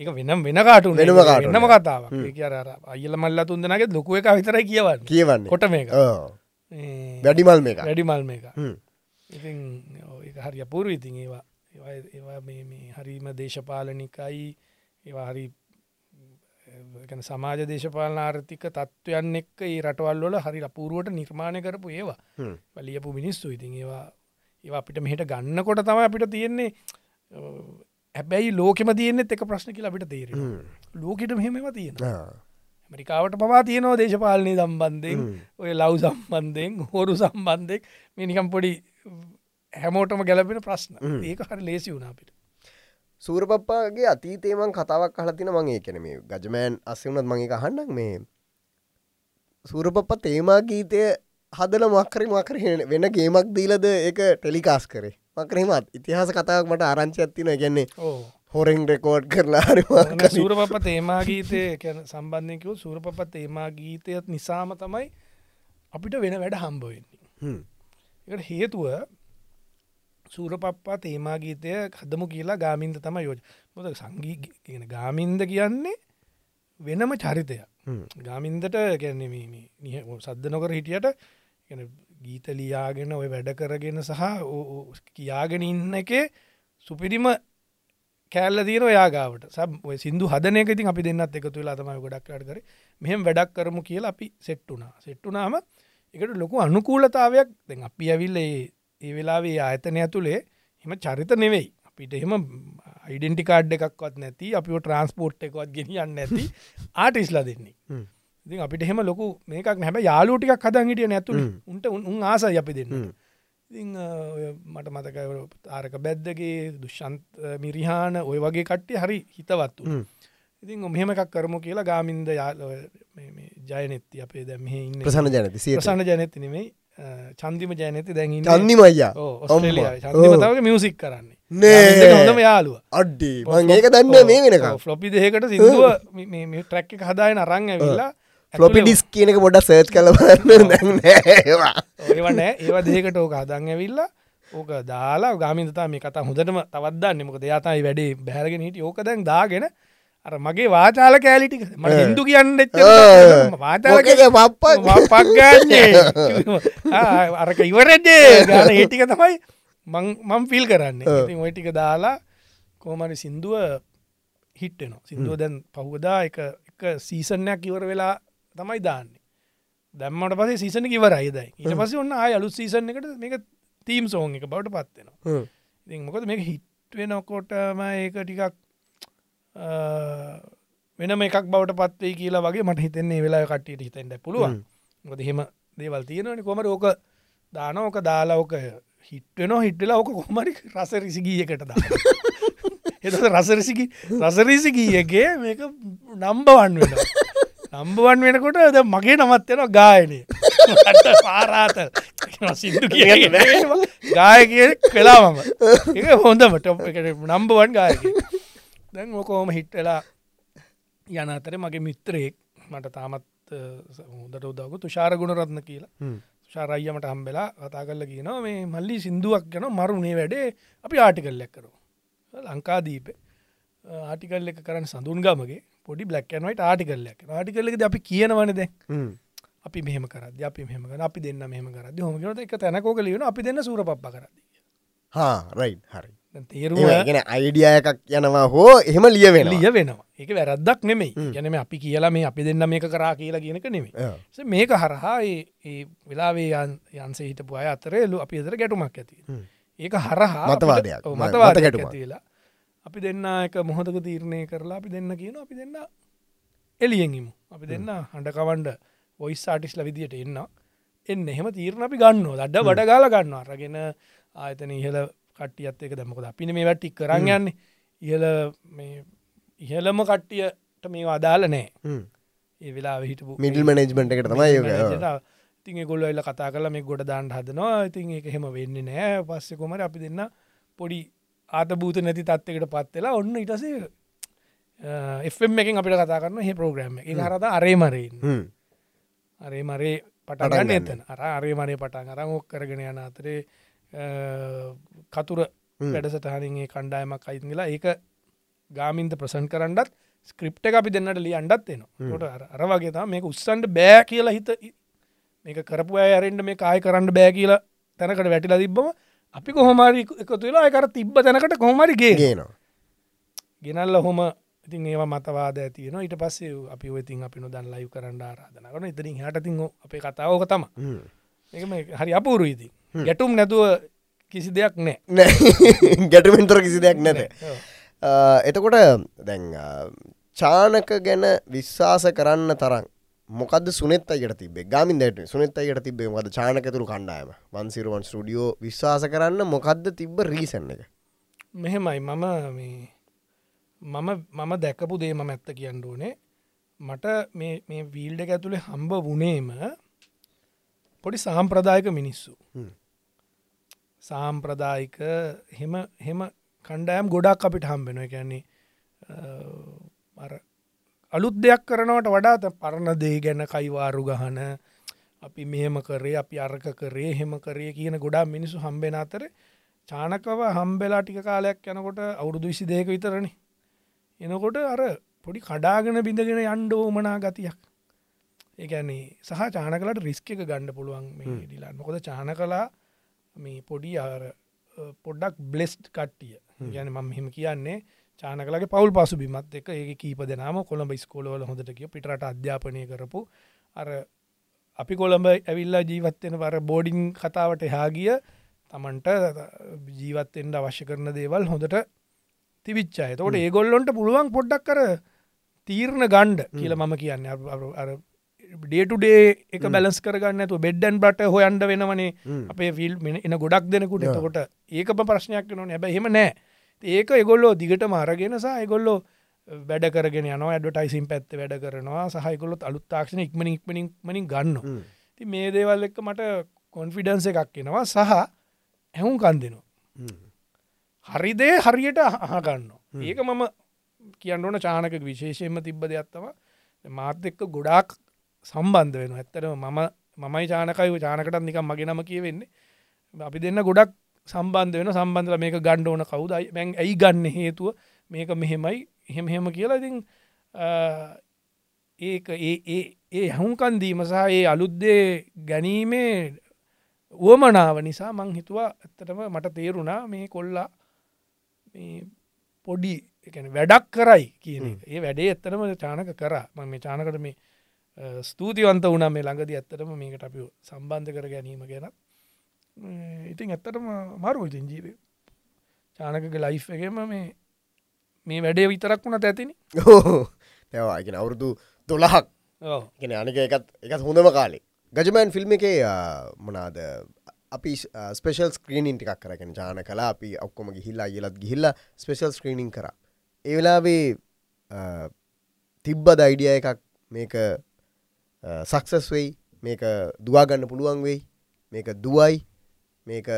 ඒක වෙනම් වෙන කාටු වෙනම cartoon නම. කතාව කියර අයිල මල්ල තුන්දනගේ ලොකුව එක විතරයි කියවන්න. කියවන්නේ. කොට මේක. වැඩිමල් මේක. වැඩිමල් මේක. ඉතින් හරි අපූරු ඉතින් ඒවා ඒවා- මේ හරිම දේශපාලනිකයි. ඒවා හරි ගැන සමාජ දේශපාලන ආර්ථික තත්ත්වයන් එක්ක ඒ රටවල්වල හරි අපූරුවට නිර්මාණය කරපු ඒවා. වලියපු මිනිස්සු. ඉතින් ඒවා ඒවා අපිට මෙහට ගන්නකොට තම අපිට තියෙන්නේ හැබැයි ලෝකෙම තියනෙත් එක ප්‍රශ්න කියලා අපිට තේර ලෝකට මෙහෙම තියෙන. මරිකාවට පවා තියනවා දේශපාලනය සම්බන්ධයෙන් ඔය ලව් සම්බන්ධයෙන් හෝරු සම්බන්ධෙක් මිනිකම් පොඩි හැමෝටම ගැලපෙන ප්‍රශ්න. ඒක හරි ලේසි වුණාපිට සූරපප්පාගේ අතීතේමන් කතාවක් කලතින මගේ කැන මේ ගජමෑන් අස්සවුනත් මගේ අහන්නක් මේ සූරපප්ප තේමා ගීතය හදල මක්කරි මකර වෙන ගේමක් දීලද එක ටෙලිකාස් කරේ. මකරහෙමත් ඉතිහාස කතාවක් මට ආරංචි ඇත්තින ගැන්නේ හොරෙන් රෙකෝඩ් කරලා සූරපප තේමා ගීතය සම්බන්ධයකව සූරපප තේමා ගීතයත් නිසාම තමයි අපිට වෙන වැඩ හම්බවෙන්නේ එකට හේතුව සූරපප්පා තේමා ගීතය හදමු කියලා ගාමින්ද තම යෝජ මොද සංගී කියන ගාමින්ද කියන්නේ වෙනම චරිතයක්. ගාමින්දට ගැන්නේ සද්ධ නොකර හිටියට ගීත ලියාගෙන ඔය වැඩ කරගෙන සහ කියාගෙන ඉන්න එකේ සුපිරිම කෑල්ල දීන යාගාවට සබ සිදු හදනක ඉතින් අපි දෙන්නත් එකතු වෙලා තමයි ගොඩක් අට කර. මෙහෙම වැඩක් කරමු කියලා අපි සෙට්ටුනා සෙට්ටුනාම එකට ලොකු අනුකූලතාවයක් දැන් අපි ඇවිල්ල ඒ ඒ වෙලාවේ ආයතනය ඇතුළේ එම චරිත නෙවෙයි. අපිට එහෙම අයිඩෙන්ටිකාඩ් එකක්වත් නැති අපි ට්‍රන්ස්පෝට් එකවත් ගෙනියන්න නැති ආටිස්ලා දෙන්නේ. හ්ම්. ඉතින් අපිට එහෙම ලොකු මේකක් නැබ යාලෝටිකක් හදන් හිටිය නැතුළ හ්ම්. උන්ට උන් ආසයි අපි දෙන්න. හ්ම්. ඉතිං මට මතක ආරක බැද්දගේ දුෂ්ෂන්ත මිරිහාන ඔය වගේ කට්ටේ හරි හිතවත්තු හ්ම්. ඉතින් මෙහෙම එකක් කරමු කියලා ගාමින්ද යාල ජයනෙත්ති අපේ දැ මෙහ ඉන්න. ප්‍රසන්න ජනති සිය ප්‍රසන්න ජනති නෙමෙයි චන්දිම ජයනති දැන් චන්දිම අයියා? ඔස්ට්‍රලිය මියසික් කරන්නේ. හොඳම යාලුව අඩ්ඩි මං ඒක දන්න මේ වෙනක ෆ්ලොපි දෙකට සිදුව ට්‍රැක්ක හදායන අරං ඇවිල්ලා ෆලොපි ඩිස් කියනක පොඩ සර්ච් කලබන්න ඒවනෑ ඒවා. දෙකට ඕක අදන් ඇවිල්ලා ඕක දාලා ගාමිතතා මේ කතා හොඳටම තවත්දන්න මොක දෙයාතයි වැඩේ බැරගෙන හිට ඕක දැන් දාගෙන අර මගේ වාචාල කෑලිටික මට හිදු කියන්න පක්ගන්නේ අරක ඉවරජේ ගාන ඒටික තමයි මං මං ෆිල් කරන්න. ඉතින් ඔය ටික දාලා කෝමරි සින්දුව හිට්ටනවා සිින්දුව දැන් පහුවදා එක එක සීසනයක් ඉවර වෙලා තමයි දාන්නේ. දැම්මට පසේ සීසන ඉවරයිදයි ඊට පස ඔන්න අලු සීසන එකට මේක තීම් සෝන් එක බවට පත්වෙනවා ඉතින් මොකද මේක හිට්වෙනකොටම ඒක ටිකක් වෙනම එකක් බවට පත්වේ කියලා වගේ මට හිතන්නේ වෙලා කට්ටියට හිතෙන්ට පුළුවන්. මොකද එහෙම දේවල් තියෙනවනි. කොමර ඕක දානෝක දාලාෝක හිට්වෙන හිටලා ඕක කොමරි රස රිසිගියකට දා එත රසරසිකි රසරිසිගීයගේ මේක නම්බවන් වෙන නම්බවන් වෙනකොට ද මගේ නමත්වෙන ගායනය. පාරාත සිදු කිය ගාය කිය කලාමම ඒ හොඳම ටොප් එකට නම්බවන් ගායක දැන් ඕකෝම හිට්ටලා යන අතර මගේ මිත්‍රයෙක් මට තාමත් හොදට උදවක තුෂාර ගුණරත්න කියලා. ශාරයියමට හම්බෙලා කතා කල්ල කියනවා මේ මල්ලි සිින්දුවක් ගැන මරුණේ වැඩේ. අපි ආටිකල්ලක් කරු ලංකාදීප ආටිකල් එක කරන්න සඳුන් ගමගේ පොඩි බ්ලක්කනවට ආටිකල්ලක් ආටිකල්ලෙද අපි කියනවනද අපි මෙහම කරද අපි මෙහම කර අපි දෙන්න මෙහම කරද හොමගනට එක තැනකෝක ලියන අපි දෙන්න සූර පප්ප කරද හා රයි් හරි තේරුව ගෙන අයිඩිය එකක් යනවා හෝ එහෙම ලිය වෙන ලිය වෙනවා ඒක වැරද්දක් නෙමෙයි. ගැනම අපි කියලා මේ අපි දෙන්න මේක කරා කියලා කියනක නෙමේ මේක හරහා ඒ- වෙලාවේ යන් යන්සේ හිටපු අය අතරේලු අපි අතර ගැටුමක් ඇති ඒක හරහා මතවාදයක්. අපිට- ඔව්, ම- මතවාදයක් මත ගැටුමක්. ඇති වෙලා. අපි දෙන්න එක මොහොතක තීරණය කරලා අපි දෙන්න කියන අපි දෙන්න එලියෙන්ගිමු අපි දෙන්න හඬකවන්ඩ ඔයිස් ආටිස්ල විදියට එන්න එන්න එහෙම තීරණ අපි ගන්න දඩ වඩ ගාල ගන්න අරගෙන ආයතන ඉහල කට්ටියත් එක දමකොද අපින මේ වැට්ටි කරන්න යන්නේ. ඉහල ඉහලම කට්ටියට මේ අදාල නෑ ඒ වෙලා හිටපු මිඩල් මනේජ්මට එකට තමයි. ඉතින් ගොල්ල එල්ල කතා කල මේ ගොඩ දාන්ට හදනවා. ඉතින් එක හෙම වෙන්න නෑ පස්සෙ කොමට අපි දෙන්න පොඩි ආත භූත නැති තත්වකට පත්වෙලා ඔන්න ඉටසේ එම් එකින් අපිට කතා කරන්න හ ප්‍රෝග්‍රම් එක. හරද අරේ මරෙන්. අරේ මරේ පටගන්න ගන්න. එතන. අර අරේ මරේ පටන් අරං ඔක් කරගෙන යන අතරේ කතුර හ්ම්. වැඩසටහනින්ගේ කණ්ඩායමක් අයිතිලා ඒක ගාමින්ද ප්‍රසන් කරන්නත් ස්ක්‍රප් එක අපි දෙන්නට ලිය අන්ඩත් එනවා ට අර වගේ තම මේක උත්සන්ට බෑ කියලා හිත මේක කරපු අය අරෙන්ට මේ කාය කරන්න බෑ කියලා තැනකට වැටිලා තිබ්බම අපි කොහොමරි එකතු වෙලා අයකර තිබ්බ තැනකට කොහමරිගේ ගේනවා. ගෙනල්ල හොම ඉතින් ඒවා මතවාද ඇතියන ඊට පස්සේ අපි ඔතින් අපි නොදන් ලයිව් කරන්න ආරාධන කරන ඉතිරින් හටතින් අපේ කතාවක තම හරි අපූරුයිති ගැටුම් නැතුව කිසි දෙයක් නෑ. ගැටමෙන්තර කිසි දෙයක් නැත. එතකොට දැන් චානක ගැන විශ්වාස කරන්න තරම් මොකද සුනෙත් අයට තිබේ ගමින්දට සුනෙත් අයට තිබේ මද චානකතුරු කණ්ඩායම. වන්සිරුවන් ස්ටඩියෝ විශ්වාස කරන්න මොකක්ද තිබ්බ රීසන්න එක? මෙහෙමයි. මම මම මම දැකපු දේම ඇත්ත කියන්න ඕනේ. මට මේ වීල්ඩ ඇතුළේ හම්බ වනේම පොඩි සාම්ප්‍රදායක මිනිස්සු. සාම්ප්‍රදායික හෙම හෙම කණ්ඩෑම් ගොඩක් අපිට හම්බෙන කියන්නේ අලුත් දෙයක් කරනවට වඩාත පරණ දේ ගැන කයිවාරු ගහන අපි මෙහෙම කරේ අපි අර්ක කරේ හෙම කරේ කියන ගොඩා මිනිසු හම්බෙන අතර චානකව හම්බෙලා ටික කාලයක් යනකොට අවුරුදු විසි දෙක විතරණ එනකොට අර පොඩි කඩාගෙන බිඳගෙන යන්්ඩෝමනා ගතියක් ඒගැන්නේ සහ චානකලට රිස්ක එක ගණ්ඩ පුළුවන් මේ ඩිලා මොකද චාන කලා මේ පොඩි අර පොඩ්ඩක් බ්ලෙස්ට් කට්ටිය. ගැන මම මෙහෙම කියන්නේ චානකලගේ පවල් පසු බිමත් එක ඒ කීප දෙනම කොළඹ ස්කෝලවල හොඳට කිය පිටට අධ්‍යාපනය කරපු අර අපි කොළඹ ඇවිල්ලා ජීවත්වෙන වර බෝඩිං කතාවට හාගිය තමන්ට ජීවත්තෙන්ට අවශ්‍ය කරන දේවල් හොඳට තිවිච්චාය තකොට ඒගොල්ලොන්ට පුළුවන් පොඩ්ඩක් කර තීරණ ගණ්ඩ කියල මම කියන්න ඩේටුඩේ එක බැලස් කරගන්න තු බෙඩ්ඩන් බට හොයන්ඩ වෙනවනේ. අපේ ෆිල් එන ගොඩක් දෙනකුට. එතකොට ඒක ප්‍රශ්නයක් නොන ඇබ හෙම නෑ. ඒක එගොල්ලෝ දිගට මාරගෙනසා එගොල්ලෝ වැඩ කරගෙන යන ඇඩටයිසිම් පැත්ත වැඩ කරනවා සහයකොලොත් අලුත් තාක්ෂණ ඉක්මන ඉක්මනින් මනින් ගන්න ති මේ දේවල් එක්ක මට කොන්ෆිඩන්ස එකක් එනවා සහ ඇහුම් කන්දෙනවා හරිදේ හරියට අහගන්න ඒක මම කියන්න ඕන චානක විශේෂයෙන්ම තිබ්බ දෙයක්ත්තම මාත් එක්ක ගොඩාක් සම්බන්ධ වෙන ඇත්තරම මම මමයි චානකයි චානකටත් නිකම් මගේ නම කියවෙන්නේ. අපි දෙන්න ගොඩක් සම්බන්ධ වෙන සම්බන්ධල මේක ගණ්ඩ ඕන කවුදයි මැන් ඇයි ගන්න හේතුව? මේක මෙහෙමයි එහෙම හෙම කියලා ඉතින් ඒක ඒ ඒ හැහුන්කන්දීම සහ ඒ අලුද්දේ ගැනීමේ වුවමනාව නිසා මං හිතුවා ඇත්තටම මට තේරුණා මේ කොල්ලා පොඩි වැඩක් කරයි කියන ඒ වැඩේ ඇත්තනම චානක කර. ම මේ චානකට මේ ස්තුතිවන්ත වුණ මේ ළඟද ඇත්තටම මේකට අපි සම්බන්ධ කර ගැනීම ගැන. ඉතින් ඇත්තටම මරු ඉතින් ජීවය චානකගේ ලයිෆ් එකම මේ මේ වැඩේ විතරක් වුණ ඇතිනි. තැවාගෙන අවුරුදු දොළහක්. ගෙන අනික එකත් එකත් හොඳම කාලේ. ගජමෑන් ෆිල්ම් එකේ මොනාද අපි ස්පේෂල් ස්ක්‍රීනින් ටිකක් කරගෙන ජාන කලා අපි ඔක්කොම ගිහිල්ලා ඉලත් ගිහිල්ල ස්පේෂල් ස්ක්‍රීනිින් කර. ඒවෙලාවේ තිබ්බ දයිඩිය එකක් මේක සක්සස් වෙයි මේක දවාගන්න පුළුවන් වෙයි මේක දුවයි මේක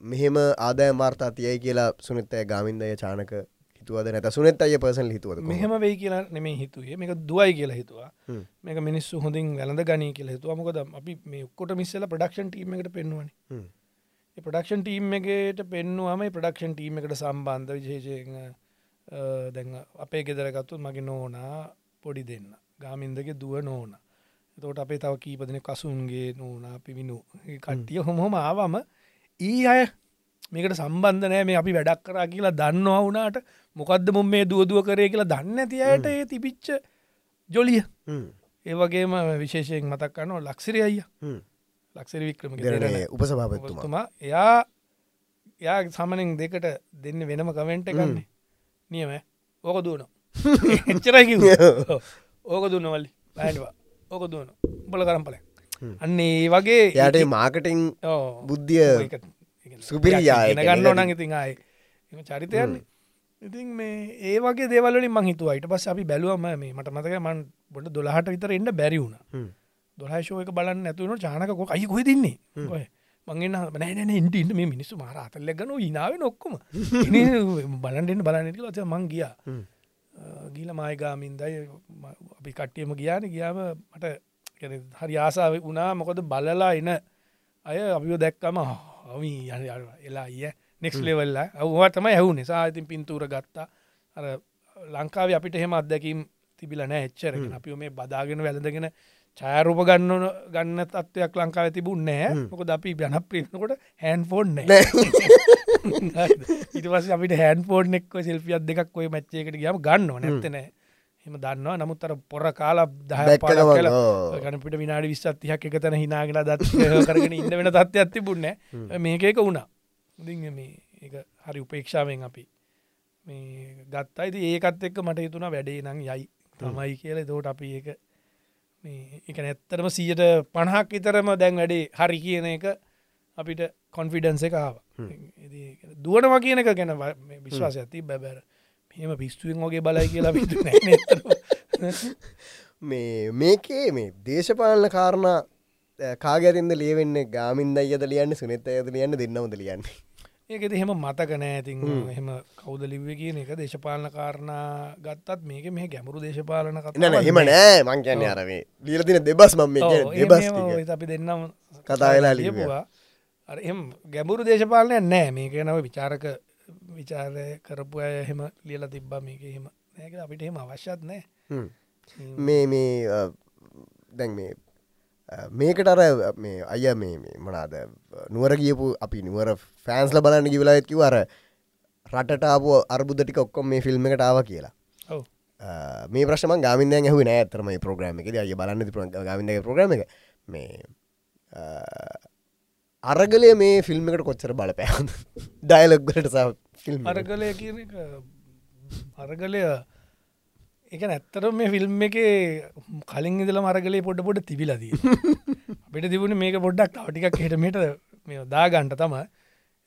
මෙහෙම ආදය මාර්තා තියයි කියලා සුනත්තය ගාමින්දය චානක හිතුවද නැත සුනත් අය පසල් හිතුවද මෙහම වෙයි කියලා නෙමේ හිතුවේ. මේක දුවයි කියලා හිතුවා. මේක මිනිස්සු හොඳින් වැළඳ ගනී කියලා හිතුව. මොකද අපි මේ ඔක්කොට මිස්සල ප්‍රඩක්ෂන් ටීම එකට පෙන්වන ප්‍රඩක්ෂන් ටීම් එකට පෙන්නුවම ප්‍රඩක්ෂන් ටීම එකට සම්බන්ධ විශේෂයෙන් දැන් අපේ ගෙදරගත්තු මගේ නෝනා පොඩි දෙන්න. ගාමින්දගේ දුව නෝන තෝට අපේ තව කීපදන කසුන්ගේ නෝනා පිවිනු කට්ටිය හොමොම ආවම ඊ අය මේකට සම්බන්ධනෑ මේ අපි වැඩක් කරා කියලා දන්නවා වුනාට මොකක්ද මුම් මේ දුවදුව කරේ කියලා දන්න ඇතියට ඒ තිබිච්ච ජොලිය. ඒවගේම විශේෂයෙන් මතක් කන්නවා ලක්සිරය අයිය. ලක්සර වික්‍රම උපසභාපතුමා එයා යා සමනෙන් දෙකට දෙන්න වෙනම කමෙන්ට් එකන්නේ නියම ඕක දුවන එච්චරකි ඕක දුන්නවල්ලි පැටවා ඕක දුවන බල කරම්පල අන්න ඒ වගේ යට මාකටිං බුද්ධිය සුපිරියා ගන්න ඕනන් ඉතින් ආය. එම චරිතයන්නේ ඉතින් මේ ඒ වගේ දේවලින් මහිතු අයිට පස් අපි බැලුවම මේ මට මතක මන් බොට දොළහට විතර එන්න බැරිවුණ දොලාශෝක බලන්න ඇතුවන චානකකො අයි කොයි දින්නේ මංගෙන බැනන ඉන්ට මේ මිනිස්සු මාර අතල්ලගන ඉනාව නොක්කොම බලන්ටෙන් බලන්නට ලච මං ගියා ගීල මායගාමින්දයි අපි කට්ටියම ගියාන. ගියාම මට හරි ආසාාව වුණා. මොකද බලලා එන අය අපිෝ දැක්කම යන එලා අය නෙක්ස් ලෙවල්ල අවවාතම ඇහු නිසා ඉතින් පින්තූර ගත්තා. අර ලංකාව අපිට එහෙම අත්දැකීම් තිබිල නෑ එච්චරගෙන අපි මේ බදාගෙන වැළඳගෙන චාරූප ගන්න ගන්න තත්වයක් ලංකාව තිබුණ නෑ. මොක අපි බැන ප්‍රිනකොට හැන් ෆෝන් ඉට පස අපිට හැන් ෆෝන් එක්ක සිල්පියත් දෙකක් ඔය මච්චයකට ගම ගන්න නැත්තනෑ එම දන්නවා. නමුත්තර පොර කාලා දහ ගනපිට විනාඩි විස්සත්තියක් එක තැන හිනාගෙන දත් කරගෙන ඉන්න වෙන තත්ව ඇති පුුන්න මේකක වුණා. ඉ මේ හරි උපේක්ෂාවෙන් අපි මේ ගත්තයිති ඒකත් එක්ක මට හිතුන වැඩේ නං යයි. තමයි කියල. තෝට අපි ඒක එක නැත්තරම සීයට පණහක් ඉතරම දැන් වැඩේ හරි කියන එක අපිට කොන්ෆිඩන්ස එකාව දුවනම කියන එක ගැන විශ්වාස ඇති බැබැර මෙම පිස්තුවෙන් වගේ බලයි කියලා මේ මේකේ මේ දේශපාලන කාරණා කාගැරින්ද ලියවෙන්නේ ගාමින්ද අයද ලියන්න සුනත ඇද ලියන්න දෙන්නවද ලියන්නේ ඒකෙද එහෙම මතක නෑතින් එහෙම කෞද ලිව්ව කියන එක දේශපාලන කාරණා ගත්තත් මේක මේ ගැමුරු දේශපාලන නන හෙම නෑ මං කියන්න අරවේ ලියලතින දෙබස් මම දෙබස් අපි දෙන්නම් කතා වෙලා ලියපුවා එම ගැඹුරු දේශපාලනය නෑ. මේක නව විචාරක විචාර කරපු අය එහෙම ලියල තිබ්බා. මේක එහෙම නෑක අපිට එහෙම අවශ්‍යත් නෑ. මේ මේ දැන් මේ මේකට අර මේ අය මේ මනාද නුවර කියපු අපි නුවර ෆෑන්ස්ල බලන්න කිව අර රටටාපු අර්බුදටික ඔක්කොම් මේ ෆිල්ම් එකට ආව කියලා. මේ ප්‍රශ්ම ගාමින්ද හු නෑ තරම ප්‍රග්‍රම එක අය බලන්න ගමින්ද ප්‍රග්‍රම එක. මේ අරගලය මේ ෆිල්ම් එකට කොච්චර බලපෑ ඩයිලොක්ගලට ෆිල්ම් අරගලය අරගලය එක ඇත්තර මේ ෆිල්ම් එක කලින් ඉදල මරගලේ පොඩ පොඩ තිබිලදී අපිට තිබුණ මේක පොඩ්ඩක් අවටිකක් හෙටමට මේ දාගන්ට තම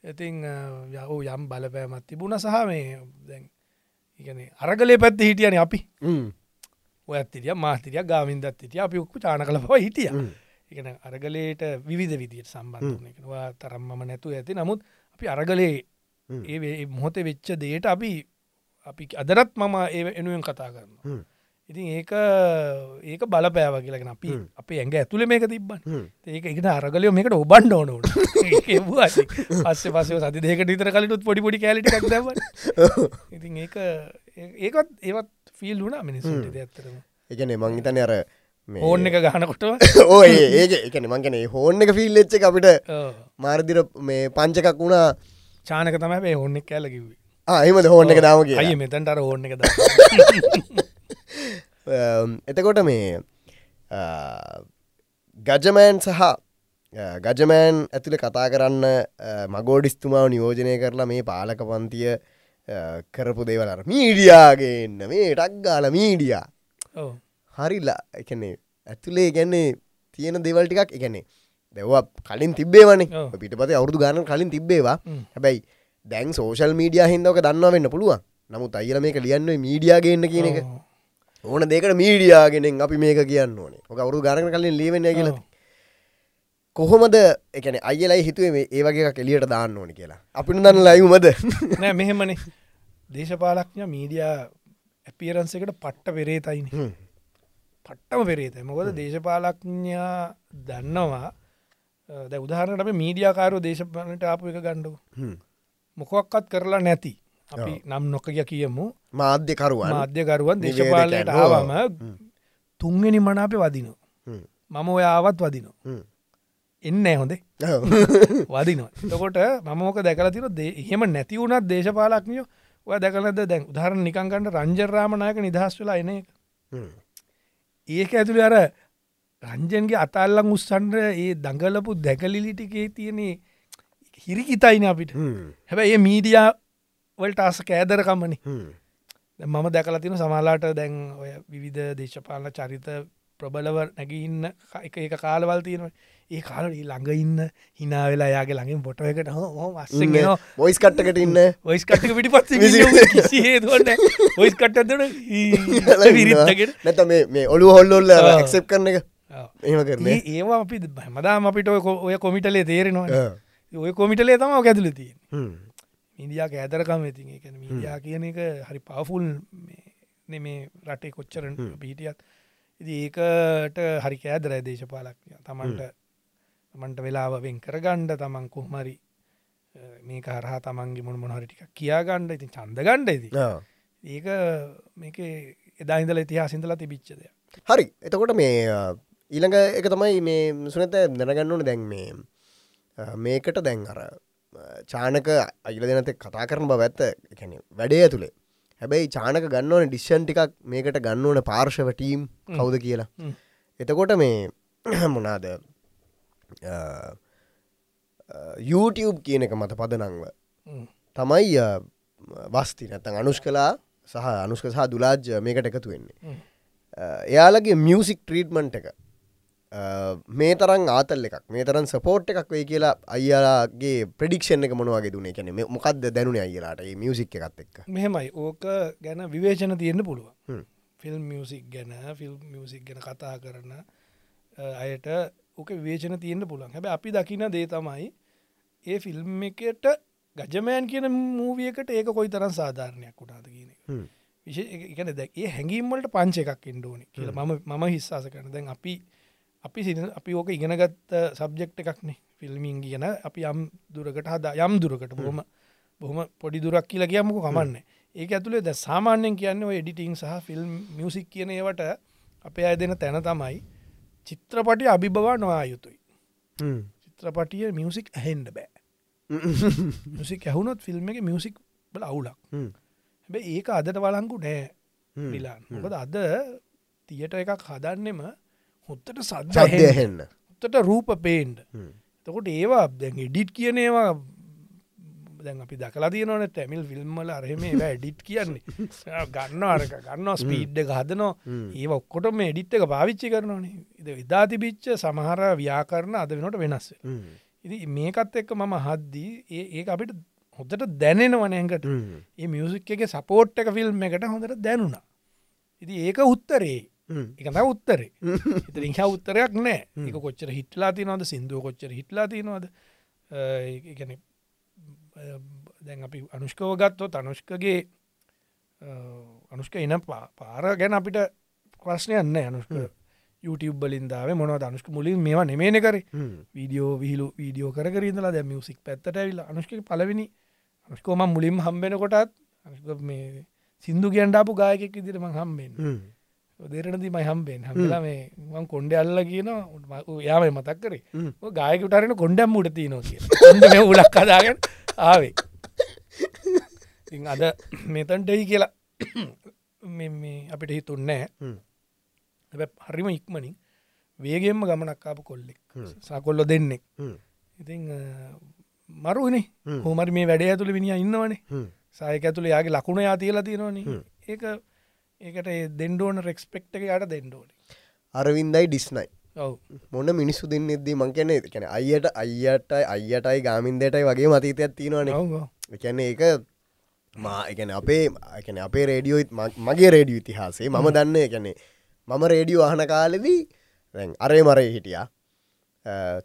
ඉතිං යහු යම් බලපෑමත් තිබුණ සහ මේ දැන් ඉගන අරගලේ පැත්ත හිටියන අපි. ඔය ඇතිරිය මාතිරිය ගාමින්දත් හිටිය අපි ඔක්කු චාන කල පව හිටිය. එකන අරගලයට විවිධ විදියට සම්බන්ධන එකවා තරම්මම නැතු ඇති. නමුත් අපි අරගලේ ඒ මොහොතේ වෙච්ච දේට අපි අපි අදරත් මම ඒ එනුවෙන් කතා කරන්න ඉතින් ඒක ඒක බලපෑව කියලගෙන අපි අපේ ඇඟ ඇතුළ මේක තිබ්බන්. ඒක එකට අරගලය මේකට ඔබන්ඩ ඕනු පස්සේ පසය සති දෙක නිතර කලටුත් පොඩි පොඩි කෑලිට ක්දව ඉතින් ඒක ඒකත් ඒවත් ෆිල් වුණා මිනිසුන්ට ඇත්තරම එකන මංහිතන අර ඕන්න එක ගහනකොට. ඕය ඒක එකන මංගන හෝන්න එක ෆිල් එච්ච අපිට මාර්දිර මේ පංචකක් වුණා. චානක තමයි ඔන්න කෑල කිවේ ආයමද හෝන්න එක දාම කිය අය මෙතැන්ට අර ඕන්න එක එතකොට මේ ගජමෑන් සහ ගජමෑන් ඇතුළ කතා කරන්න මගෝඩිස්තුමාව නියෝජනය කරලා මේ පාලක පන්තිය කරපු දේවලර මීඩියාගේන්න මේ ටක්ගාල මීඩියා. හරිල්ලා එකනේ ඇතුළේ ගැන්නේ තියෙන දෙවල් ටිකක් එකනේ දෙව කලින් තිබේවනේ පිට පත අවුරදු ගාන කලින් තිබේවා හැබැයි දැන් සෝෂල් මීඩිය හින්දක දන්න වෙන්න පුළුවන්. නමුත් අයිල මේක ලියන්න මීඩියාගන්න කියන එක. ඕන දෙකට මීඩියාගෙනෙන් අපි මේක කියන්න ඕනේ. ඕක අවුරු ගරන කලින් ලීවෙන කියල. කොහොමද? එකන අයලයි හිතුවේ ඒ වගේ කෙලියට දාන්න ඕන කියලා. අපිට දන්න ලයිවමද නෑ මෙහෙමනේ. දේශපාලක්ඥ මීඩියා ඇපියරන්ස එකට පට්ට පෙරේතයින. පට්ටම පෙරේත මොකද දේශපාලක්ඥා දන්නවා ද උදාහරනට අප මීඩියාකාරෝ දේශපාලනට ආපු එක ගණ්ඩු මොකොක්කත් කරලා නැති. අපි නම් නොකය කියමු. මාධ්‍යකරුවන්. මාධ්‍යකරුවන් දේශපාලයට ආවම තුන්ගෙන මනාපය වදින මම ඔයාවත් වදින එන්න හොඳේ. වදිනවා. එතකොට මමෝක දැකල තිර එහෙම නැති වුණත් දේශපාලක්නියෝ ඔය දැකලද දැන් උදාහරණ නිකංකන්ට රංජරාමනායක නිදහස් වෙලා එන එක. ඒක ඇතුළ අර රංජන්ගේ අතල්ලං උස්සන්ට ඒ දඟලපු දැකලිලිටිකේ තියනේ හිරිකිතයින අපිට. හැබැ ඒ මීඩියා වලට අස කෑදරකම්මනි මම දැකල තින සමාලාට දැන් ඔය විවිධ දේශපාලන චරිත ප්‍රබලව නැගඉන්න එක එක කාලවල් තියෙනවා. ඒ කාලට ළඟ ඉන්න හිනා වෙලා යාගේ ළඟින් බොට එකට හෝ අස්සෙන් බොයිස් කට්ටකට ඉන්න. ඔයිස් කට පිටි පත් හේතුවන්න ඔයිස් කට්ටදට විරිත්තගෙන නැත මේ ඔලු හොල්ලොල්ල ක්සප් කරන එක. ඒවා අපි මදාම අපිට ඔය කොමිටලේ තේරෙනවා ඔය කොමිටලේ තම ඇතුල තිය මිදියා ඇතරකම ඇති එක මීඩියා කියන එක හරි පවෆුල් මේ රටේ කොච්චරන පිහිටියත් ඉති ඒකට හරි කෑදරයි දේශපාලක්ය තමන්ට තමන්ට වෙලාව වෙන් කරගණ්ඩ තමන් කොහමරි මේ කරහා තමන්ගේ මොන මොහරිටික කියාගණ්ඩ ඉතින් චන්ද ගණ්ඩ ඇති ඒක මේක එදාහිදල ඉතිහා සිින්දල තිබිච්චදය හරි. එතකොට මේ ඊළඟ එක තමයි මේ සුනත දැනගන්නවන දැන් මේ මේකට දැන් අර චානක අයිල දෙනත කතා කරන බව ඇත්ත. එකැන වැඩේ ඇතුළේ හැබැයි චානක ගන්නවන ඩිශ්ෂන් ටිකක් මේකට ගන්න ඕන පාර්ශව ටීම් කවුද කියලා. එතකොට මේ මොනාද? YouTube කියන එක මත පදනංව තමයි වස්ති නැතන් අනුෂ් කලා සහ අනුෂ්ක සහ දුලාජ් මේකට එකතු වෙන්නේ. එයාලගේ මියසික් ට්‍රීට්මන්ට් එක මේ තරන් ආතල් එකක් මේ තරන් සපෝට් එකක් වෙයි කියලා අයියාගේ ප්‍රඩික්ෂන් එක මොනවගේ දුනේ කැන මොකක්ද දැනුන අයිලාට මියසික් එකත් එක්ක? මෙහෙමයි. ඕක ගැන විවේචන තියෙන්න්න පුළුවන්. හ්ම්. ෆිල්ම් මියසික් ගැන ෆිල්ම් මියසික් ගැන කතා කරන අයට ඕක විවේචන තියෙන්න්න පුළන් හැබ අපි දකින දේ තමයි ඒ ෆිල්ම් එකට ගජමෑන් කියන මූවියකට ඒක කොයි තරම් සාධාරණයක් වුණාද කියන එක. විශෂ දැ ඒ හැඟීම්වලට පංච එකක් ඉන්ඩෝනි කියල ම මම හිස්සාස කරන දැන් අපි අපි සින අපි ඕක ඉගෙනගත්ත සබ්ජෙක්් එකක්නේ ෆිල්මින් කියන. අපි යම් දුරකට හද යම් දුරකට බොහොම බොහොම පොඩි දුරක් කියලා කියමුක කමන්න. ඒක ඇතුළේ ද සාමාන්‍යයෙන් කියන්න එඩිටිං සහ ෆිල්ම් මියසික් කියන ඒවට අපේ අය දෙන තැන තමයි චිත්‍රපටි අභිබවා නොවා යුතුයි. චිත්‍රපටිය මියසික් ඇහෙන්ඩ බෑ. මියසික් ඇහුනොත් ෆිල්ම් එක මියසික් බල අවුලක්. හැබ ඒක අදට වලංකු නෑ. ඩිලාන් මොකද අද තියට එකක් හදන්නෙම හොත්තට සද්ද සද්‍ය හෙන්න හොත්තට රූප පේන්ඩ තකොට ඒවා දැන් එඩිට් කියන ඒවා දැන් අපි දකලා තියනවන තැමිල් ෆිල්ම්මල අරහෙම එඩිට් කියන්නේ. ගන්න අරක ගන්න ස්පීඩ්ඩ හදනෝ ඒ ඔක්කොට මේ එඩිට් එක පාවිච්චි කරනවනේ. ඉද විදා තිබිච්ච සමහර ව්‍යාකරන අද වෙනට වෙනස්ස ඉති මේකත් එක්ක මම හද්දී ඒ අපිට හොදට දැනෙනවනයකට ඒ මියසික් එක සපෝට් එක ෆිල්ම් එකට හොඳට දැනුණා. ඉති ඒක උත්තරේ එකත උත්තරේ. ඉතින් හ උත්තරයක් නෑ. එක කොච්චර හිටලා තිනවද සිින්දුව කොච්චර හිටලා තිනවද එකන දැන් අපි අනුෂ්කව ගත්තොත් අනුෂ්කගේ අනුෂ්ක එන පාර ගැන අපිට ප්‍රශ්නයන්න අනුෂ්ක. YouTube බලින්දාව මොනව අනුෂ්ක මුලින් මේවා නෙමේන කර. වීඩියෝ විහිලු වීඩියෝ කර ඉදලා දැ මියසික් පැත්තට ඇවිල අනුෂ්ක පලවෙනි අනුෂ්කෝම මුලින් හම්බෙන කොටත් සිින්දු කියන්ඩාපු ගායකෙක් ඉදිරම හම්බෙන් දෙරනති මයි හම්බෙන්. හමලා මේ මං කොන්්ඩ අල්ල කියන යාමයි මතක් කරේ? ගායකටරන කොඩම් මුට තියනෝ කිය උලක් කදාගෙන ආවේ. අද මෙතන්ටයි කියලා අපිට හිතුන්නෑ හරිම ඉක්මනින් වේගෙන්ම ගමනක්කාපු කොල්ලෙක් සකොල්ලො දෙන්නෙක් ඉතිං මරුවනේ. හෝමරි මේ වැඩේ ඇතුළ විනිිය ඉන්නවනේ. සයක ඇතුළ යාගේ ලකුණ යා තියලා තියෙනවනේ. ඒක ඒකට දෙන්ඩෝන රෙක්ස්පෙක්ට එක යට දෙන්ඩෝන අරවින්දයි ඩිස්නයි. මොන්න මිනිස්සු දෙන්න එද්දී මං කැනෙ කැන අයියට අයියටයි අයියටයි ගාමින්දටයි වගේ මතීතයක් තියෙනවන. එකැන්නේ ඒක මා එකන අපේ එකන අපේ රේඩියෝත් මගේ රේඩියෝ ඉතිහාසේ මම දන්න එකනේ මම රේඩියෝ අහන කාලෙදී අරේ මරේ හිටියා.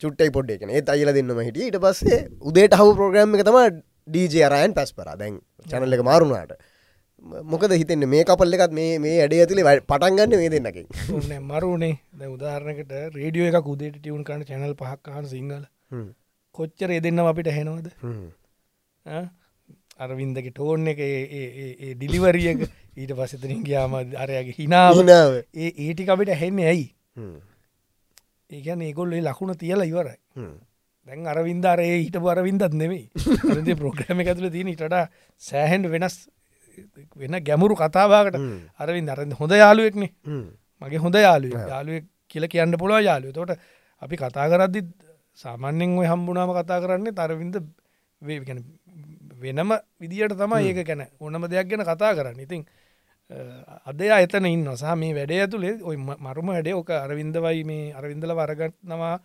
චුට්ටයි පොඩ් එකන ඒ අයිල දෙන්නම හිටිය. ඊට පස්සේ උදේට හව ප්‍රෝග්‍රම් එක තම ඩීජ අරයන් පැස් පර දැන් චැනල්ල එක මාරුණාට මොකද හිතන්න? මේ කපල්ල එකත් මේ මේ අඩේ ඇතුලේ පටන් ගන්න මේ දෙන්නකින්. මරුනේ. ද උදාහරණකට රේඩියෝ එක උදේට ටියවුන් කන්න චැනල් පහක්කාන සිංහල. කොච්චර එදෙන්නම් අපිට හෙනවද අරවින්දගේ ටෝන් එක ඩිලිවරියක ඊට පස්සතරින් ගයාම අරයාගේ හිනාව හිනාව ඒ ඒටික අපිට හෙන්නේ ඇයි? ඒකැන ඒගොල්ලේ ලකුණ තියලා ඉවරයි. දැන් අරවින්දාරේ හිට පරවින්දත් නෙවෙයි ප්‍රෝග්‍රම එක ඇතුළ තියෙන ඉටට සෑහන්ඩ වෙනස් වෙන ගැමුරු කතාවාකට අරවින් අරන්න හොඳ යාලුවෙක්නේ මගේ හොඳ යාලුව යාලුව කියල කියන්න පුළුව යාලුව තොට අපි කතා කරද්දි සාමාන්‍යෙන් ඔය හම්බුනාම කතා කරන්නේ තරවින්ද වෙනම විදිට තම ඒක ගැන ඕනම දෙයක් ගැන කතා කරන්න. ඉතින් අදයා එතන ඉන්න සහ මේ වැඩේ ඇතුළේ ඔය මරුම වැඩේ ඕක අරවින්දවයි මේ අරවින්දල වරගත්නවා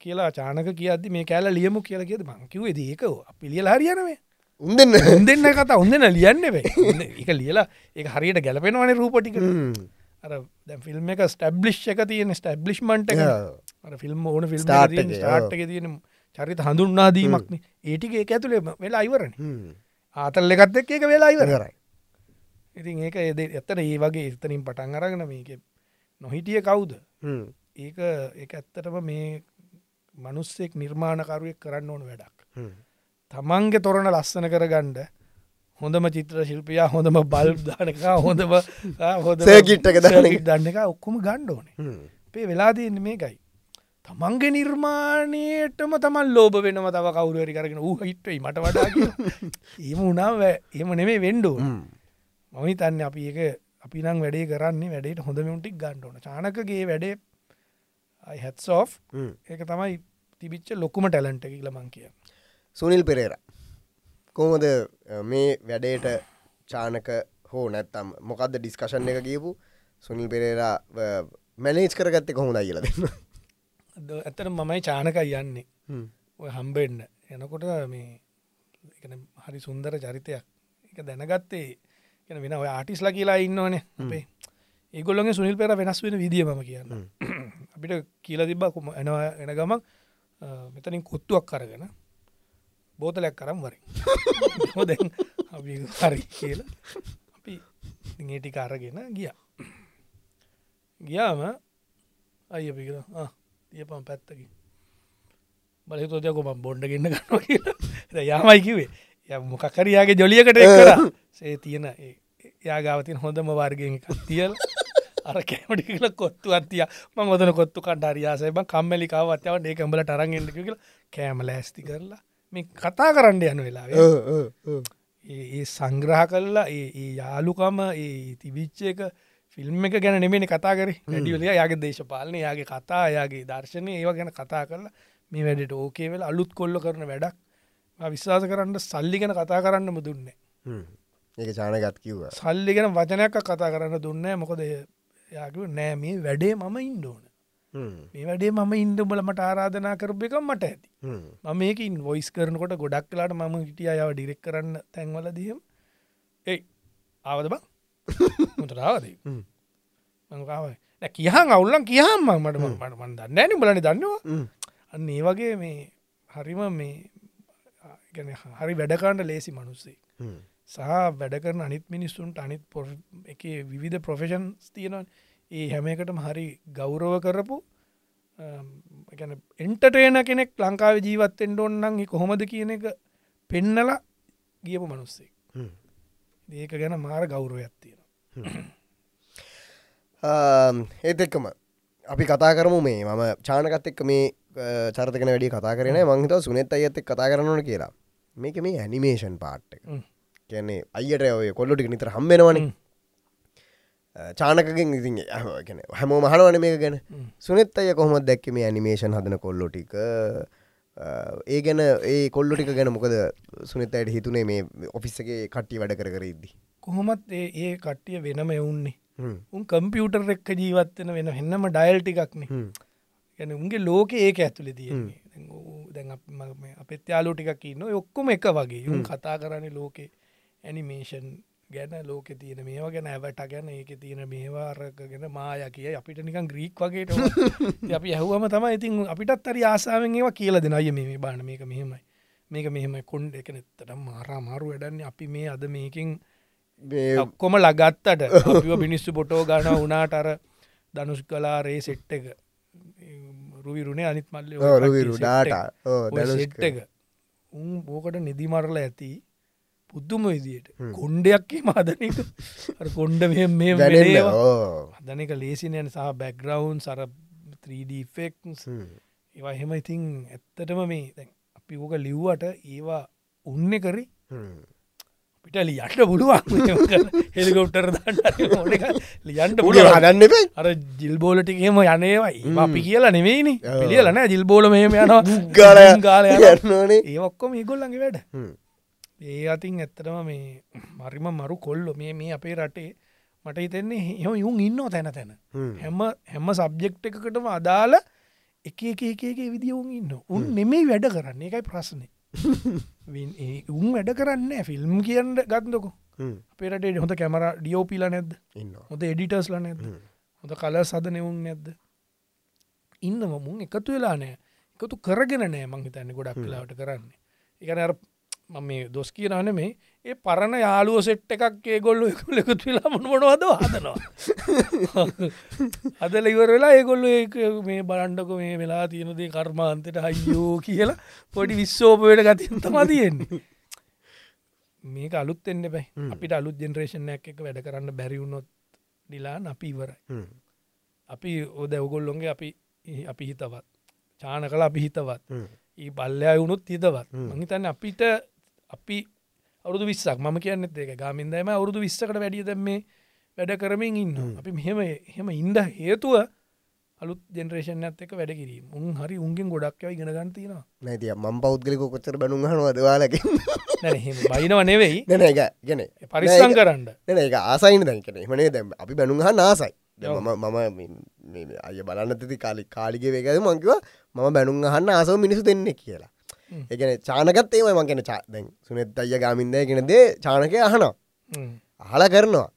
කියලා චානක කියද මේ කෑල ලියමු කියලා කියද මංකිව ඒක පිළියල හරියනවේ උන්දන්න. උන්දන්න කතා උන්දන ලියන්න එක ලියලා ඒ හරියට ගැලපෙනවන රූපටික අර ෆිල්ම් එක ස්ටබ්ලිෂ් එක තියෙන ස්ටබ්ලිශ්මන්ට් එක. ෆිල්ම් ඕන ෆිල්ම් Start එක, එක තියෙන චරිත හඳුන්නාදීමක්න ඒටික ඒක ඇතුළේ වෙලා ඉවරණ ආතල් එකත් එක් ඒක වෙලා ඉවර කරයි ඉතින් ඒක එද එත්තට ඒ වගේ එතනින් පටන් අරගෙන මේක නොහිටිය කවුද? ඒක ඒ ඇත්තටම මේ මනුස්සෙක් නිර්මාණකරුවෙක් කරන්න ඕන වැඩක් තමන්ගේ තොරණ ලස්සන කරගණ්ඩ හොඳම චිත්‍ර ශිල්පියා හොඳම බල් දානකා හොඳම එක. දන්න එක. ඔක්කොම ගණ්ඩ ඕනේ. පේ වෙලා තියන්න මේකයි. තමන්ගේ නිර්මාණයටම තමන් ලෝබ වෙනම තව කවුරුවරි කරගෙන ඌ හිට්ටයි මට වඩා. ඒම උනාව එම නෙමේ වෙන්ඩෝ මමහි තන්න අපි එක අපි නම් වැඩේ කරන්නේ වැඩේට හොඳ මෙුන්ටික් ගණ්ඩෝන චානකගේ වැඩේ හැත්සෝ් ඒක තමයි තිබිච්ච ලොකුම ටැලන්ට කියල මං කිය සුනිල් පෙරේර. කොහොමද මේ වැඩේට චානක හෝ නැත්තම් මොකක්ද ඩිස්කශන් එක කියපු සුනිල් පෙරේරා මැනේජ් කරගත්තේ කොහොමද අයිල දෙන්න. ඇතට මමයි චානක යන්නේ. ඔය හම්බෙන්න්න එනකොට මේ හරි සුන්දර චරිතයක්. එක දැනගත්තේ එන වෙන ඔය ආටිස්ලා කියලා ඉන්නවනේ අපේ. ඒගොල්ලොගේ සුනිල් පෙර වෙනස් වෙන විදිිය ම කියන්න. අපිට කියල තිබ්බා කුම එනවා එන ගමක් මෙතනින් කොත්තුවක් කරගෙන බෝතලයක් කරම් වරින් දැන් අපි හරි කියලා අපි ඒටික අරගෙන ගිය. ගියාම අය පිකර තියපම් පැත්තකි බලතෝදයකොම බොන්්ඩ ගන්න ගන්න කියලා. යාමයි කිවේ ය මොකකරයාගේ ජොලියකට කර. සේ තියෙන යාගාවතින් හොඳම වර්ගෙන් එකක් තියල් අර කෑමටි කියල කොත්තු අත්තිය ම ොදන කොත්තු කණ්ඩාරයාසයම කම්මලිකාව අත්යාව ඒ කම්බල ටරගෙන්ට කියල කෑම ලෑස්ති කරලා මේ කතා කරන්න යන වෙලා ඒ සංග්‍රහ කල්ලා ඒ යාලුකම ඒ තිබිච්ච එක ෆිල්ම් එක ගැන නෙමෙන කතා කර. වැඩියලිය යාගේ දේශපාලන යාගේ කතා යාගේ දර්ශනය ඒව ගැන කතා කරලා මේ වැඩට ඕකේ වෙල අලුත් කොල්ල කරන වැඩක්. විශ්වාස කරන්න සල්ලි ගැන කතා කරන්නම දුන්නේ ඒක චානගත් කිව්ව. සල්ලි ගැන වචනයක් කතා කරන්න දුන්න මොකද යාකිව නෑ මේ වැඩේ මම ඉන්ඩෝන මේ වැඩේ මම ඉන්ඩුඹල මට ආරාධනා කරප එක මට ඇති. මම මේකින් වොයිස් කරනකොට ගොඩක් කලාට මම හිටිය අයාව ඩිරෙක් කරන්න තැන්වල දීම ඒ ආවද බං? මුතරාවදී මකාවයි කියහන් අවුල්ලන් කියහම් මට මට මන් දන්නෑන බලනි දන්නවා. අන්න ඒ වගේ මේ හරිම මේ ගැන හරි වැඩකාන්ට ලේසි මනුස්සේ සහ වැඩ කරන අනිත් මිනිස්සුන්ට අනිත් එක විවිධ ප්‍රොෆෙෂන්ස් තියෙනවා ඒ හැමකටම හරි ගෞරව කරපු එන්ටටේන කෙනෙක් ලංකාව ජීවත්තෙන්ට ඔන්නන් කොහොමද කියන එක පෙන්නල ගියපු මනුස්සේ ඒක ගැන මාර ගෞරවයක් තියෙන ඒත් එක්කම අපි කතා කරමු මේ. මම චානකත් එක්ක මේ චරතකන වැඩි කතා කරන මංහිත සුනෙත් අයත් එක් කතා කරනන කියලා. මේක මේ ඇනිමේෂන් පාට්ට කියන්නේ අයියට ඔය කොල්ලොටික නිතර හම්බෙනවන චානකගෙන් ඉතින් ගැන හැමෝ මහනවන මේ ගැන. සුනෙත් අය කොහොමත් දැක්ක මේ ඇනිමේෂන් හදන කොල්ලොටික ඒ ගැන ඒ කොල්ලොටික ගැන මොකද සුනෙත් අයට හිතුනේ මේ ඔෆිස්සගේ කට්ටි වැඩ කර කර ඉද්දි? කොහොමත් ඒ කට්ටිය වෙනම එවුන්නේ. උන් කම්පියුටර් එක්ක ජීවත්වෙන වෙන එන්නම ඩයිල් ටිකක්න ගැන උන්ගේ ලෝක ඒක ඇතුළෙ තියෙන්නේ. දැන් අපත් යාලෝ ටිකක් ඉන්න ඔක්කොම එක වගේ. යුන් කතා කරන්න ලෝකේ ඇනිමේෂන් ගැන ලෝක තියෙන මේවා ගැන ඇවට ගැන ඒක තියෙන මේවාරකගෙන මාය කිය අපිට නිකන් ග්‍රීක් වගේට අපි ඇහුවම තම ඉතින් අපිටත් අරි ආසාාවෙන් ඒවා කියල දෙන අය මේ බාන මේක මෙහෙමයි. මේක මෙහෙම කොන්්ඩ එක නෙත්තට මාරා මාරු වැඩන්නේ අපි මේ අද මේකින් ඔක්කොම ලගත්තට. පිනිස්සු පොටෝ ගන වනාට අර දනුස් කලා රේ සෙට් එක. රුවිරුණේ අනිත් මල්ල රුවිරුඩාට එක. උන් බෝකට නිදිමරල ඇති පුද්දුම විදියට. කොන්්ඩයක්කේ මාදනක කොන්්ඩ මේ හදනක ලේසිනයන සහ බැක්ග්‍රවන්් සර 3ඩෆෙක් ඒවා. එහෙම ඉතින් ඇත්තටම මේ දැන් අපි ඕක ලිව්වට ඒවා උන්න කරි පිට ලියන්ට පුළුවන්. හෙලිකොප්ටර් දන්න ලියන්ට පුල හදන්න අර ජිල්බෝලටිකේම යනේවයි අපි කියලා නෙවෙයිනි. පිළියලන ජිල්බෝල මෙහම යනවා. ගල ගාල යන්නනේ ඒ ඔක්කොම ඒගොල්ලඟ වැඩ ඒ අතින් ඇත්තටම මේ මරිම මරු කොල්ලො. මේ මේ අපේ රටේ මට හිතෙන්නේ එහම යුන් ඉන්න තැන තැන. හැම. හැම සබ්ජෙක්් එකකටම අදාළ එක එක එකගේ විදිියවුන් ඉන්න උන් නෙමේ වැඩ කරන්නේ. එකයි ප්‍රශ්නය උන් වැඩ කරන්න ෆිල්ම් කියන්න ගත්දකො පෙරට හොඳ කැමර ඩියෝපිල නැද්ද? හොඳ එඩිටර්ස්ල නැද හොඳ කල සද නෙවුන් නැද්ද? ඉන්න මුන් එකතු වෙලා නෑ එකතු කරගෙන නෑ මංහිතන්න ගොඩක් කලාවට කරන්නේ. එකන මම මේ දොස් කියනන මේ ඒ පරණ යාලුව සෙට් එකක්ේ ගොල්ලු එකුල එකතු වෙලා මොනවද හදනවා. අදල ඉවර වෙලා ඒගොල්ලු මේ බලන්ඩක මේ වෙලා තියෙනදේ කර්මාන්තයට හයියෝ කියලා පොඩි විශ්සෝපයට ගතින් තම තියෙන්නේ. මේක අලුත් එන්න බයි අපිට අලුත් ජෙනරේෂණයක් එක වැඩ කරන්න බැරිවුණොත් ඩිලාන් අපි ඉවරයි. අපි ඕද ඔගොල්ලොන්ගේ අපි අපි හිතවත්. චාන කලා අපි හිතවත්. ඒ බල්ලයා වුණුත් හිතවත්. මහිතන්න අපිට අපි අවුදු විස්සක් ම කියන්න ඒක ගාමින්දම අවුරුදු විස්සකට වැඩිය දැම මේ වැඩ කරමින් ඉන්න අපි මෙහෙම හෙම ඉන්ඩ හේතුව අලුත් ජෙනරේෂන් ඇත් එක වැඩ කිරීම. උන් හරි උන්ගෙන් ගොඩක් ඉගෙන ගන්තිනවා නැතිය මම් පෞද්ගලික කොච්චර බැනුම් හනවදවාලකින් නැ බයිනව නෙවෙයි. නැන එක ගැන පරිස්සං කරන්න. නැන එක ආසයින දැන්කන මනේ දැම් අපි බැනුම් හ නාසයි. මම අය බලන්න තිති කාලි කාලිගේ වේකද මංකිව මම බැනුම් අහන්න ආසව මිනිසු දෙන්න කියලා. එකන චානකත් ඒම මංකෙන චාදැන් සුනෙත් අය ගාමින්ද ගෙනදේ චානකය අහනවා. අහලා කරනවා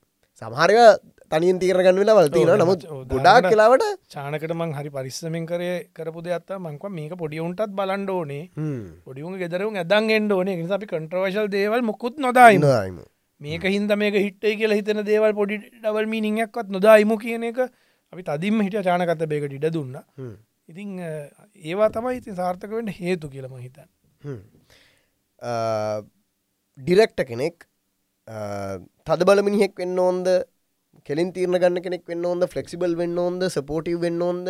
සමහරක තනින් තීරගන්න වෙලා වලතින නමුත් දාන්න. කලාවට චානකට මං හරි පරිස්සමෙන් කරය කරපු දෙයක්ත්තා මංකව මේක පොඩියුන්ටත් බලන්ඩ ඕනේ. පොඩියුන් ගෙදරුම් ඇදන් එන්ඩ ඕනේ අපි කන්ට්‍රවශල් දේවල් මොකුත් නොදායිම. මේක හින්ද මේක හිට්ටයි කියලා හිතන දේවල් පොඩි ඩවල් මීනිියක්වත් නොදායිමු කියන එක අපි තදිම හිට චානකත බේකට ඉඩ දුන්න. ඉතිං ඒවා තමයි ඉතින් සාර්ථකවෙන්ට හේතු කියලම හිතන් ඩිරෙක්ට කෙනෙක් තද බලමිනිහෙක් වෙන්න ඕන්ද? කෙලින් තීරණ ගන්න කෙනෙක් වෙන්න ඕොද ෆලෙක්සිබල් වෙන්න ඕොද සපෝටව වෙන්න ඕොද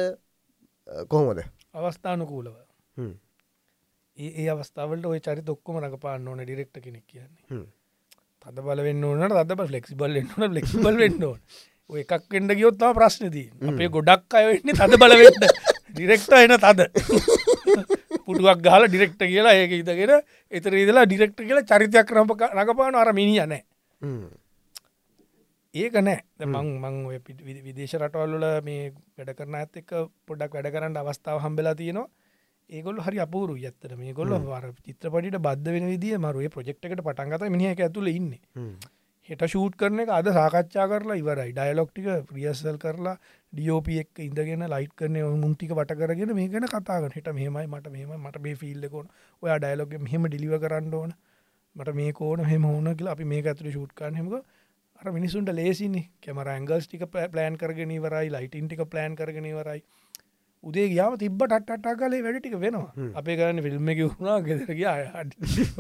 කොහොමද? අවස්ථානුකූලව. ඒ අවස්ථාවලට ඔය චරි ඔක්කොම රඟපාන්න ඕන ඩිරෙක්ට කෙනෙක් කියන්නේ. තද බල වෙන්න ඕනට තද ෆලෙක්සිබල් එන්නන ෆලෙක්සිබල් වෙන්න ඕන. එකක් වෙන්ඩ ගියොත්තාව ප්‍රශ්නදී අපේ ගොඩක් අයවෙන්නේ තද බලවෙන්න ඩිරෙක්ට එන තද. පුටුවක් ගහල ඩිරෙක්ට කියලා ඒක ඉතගෙන එතර ඉදලා ඩිරෙක්ට කියලා චරිතයක් රම්ප රඟපාන අර මිනිිය නෑ. ඒක නෑ. මං මං ඔය විදේශ රටවල්ල මේ වැඩ කරන ඇත් එක්ක පොඩක් වැඩ කරන්න අවස්ථාව හම්බෙලා තියෙනවා. ඒගොල් හරි අපූරු ඇත්තට. මේ ගොල්ල වර චිත්‍රපටිට බද්ධ වෙන විදිිය මරුවේ ප්‍රජෙක්්කට පටන්ගත මිනිහ එක ඇතුළ ඉන්න. හෙට ෂූට් කරන එක අද සාකච්ඡා කරලා ඉවරයි. ඩයිලොක්ටික ප්‍රියසල් කරලා ඩියෝප එක් ඉඳගෙන ලයිට් කරන මුන්ටික වට කරගෙන මේ ගැන කතාගන හිට මෙමයි මට මෙම මට මේ ෆිල්ලකොන ඔය ඩයිලොග මෙහෙම ඩිලිව කරන්න ඕන. මට මේ කෝන හෙම ඕන කියලා අපි මේ ඇතුර ෂූට් කරන හෙමක අර මිනිසුන්ට ලේසිනි කැමර ඇංගල්ස් ටික ප්ලෑන් කරගෙන ඉවරයි ලයිටන් ටික ප්ලෑන් කරගෙන ඉවරයි. උදේ ගියාම තිබ ටට්ටා කලේ වැඩටික වෙනවා. අපේ කරන්න ෆිල්ම් එක වුණා ගෙදර ගියා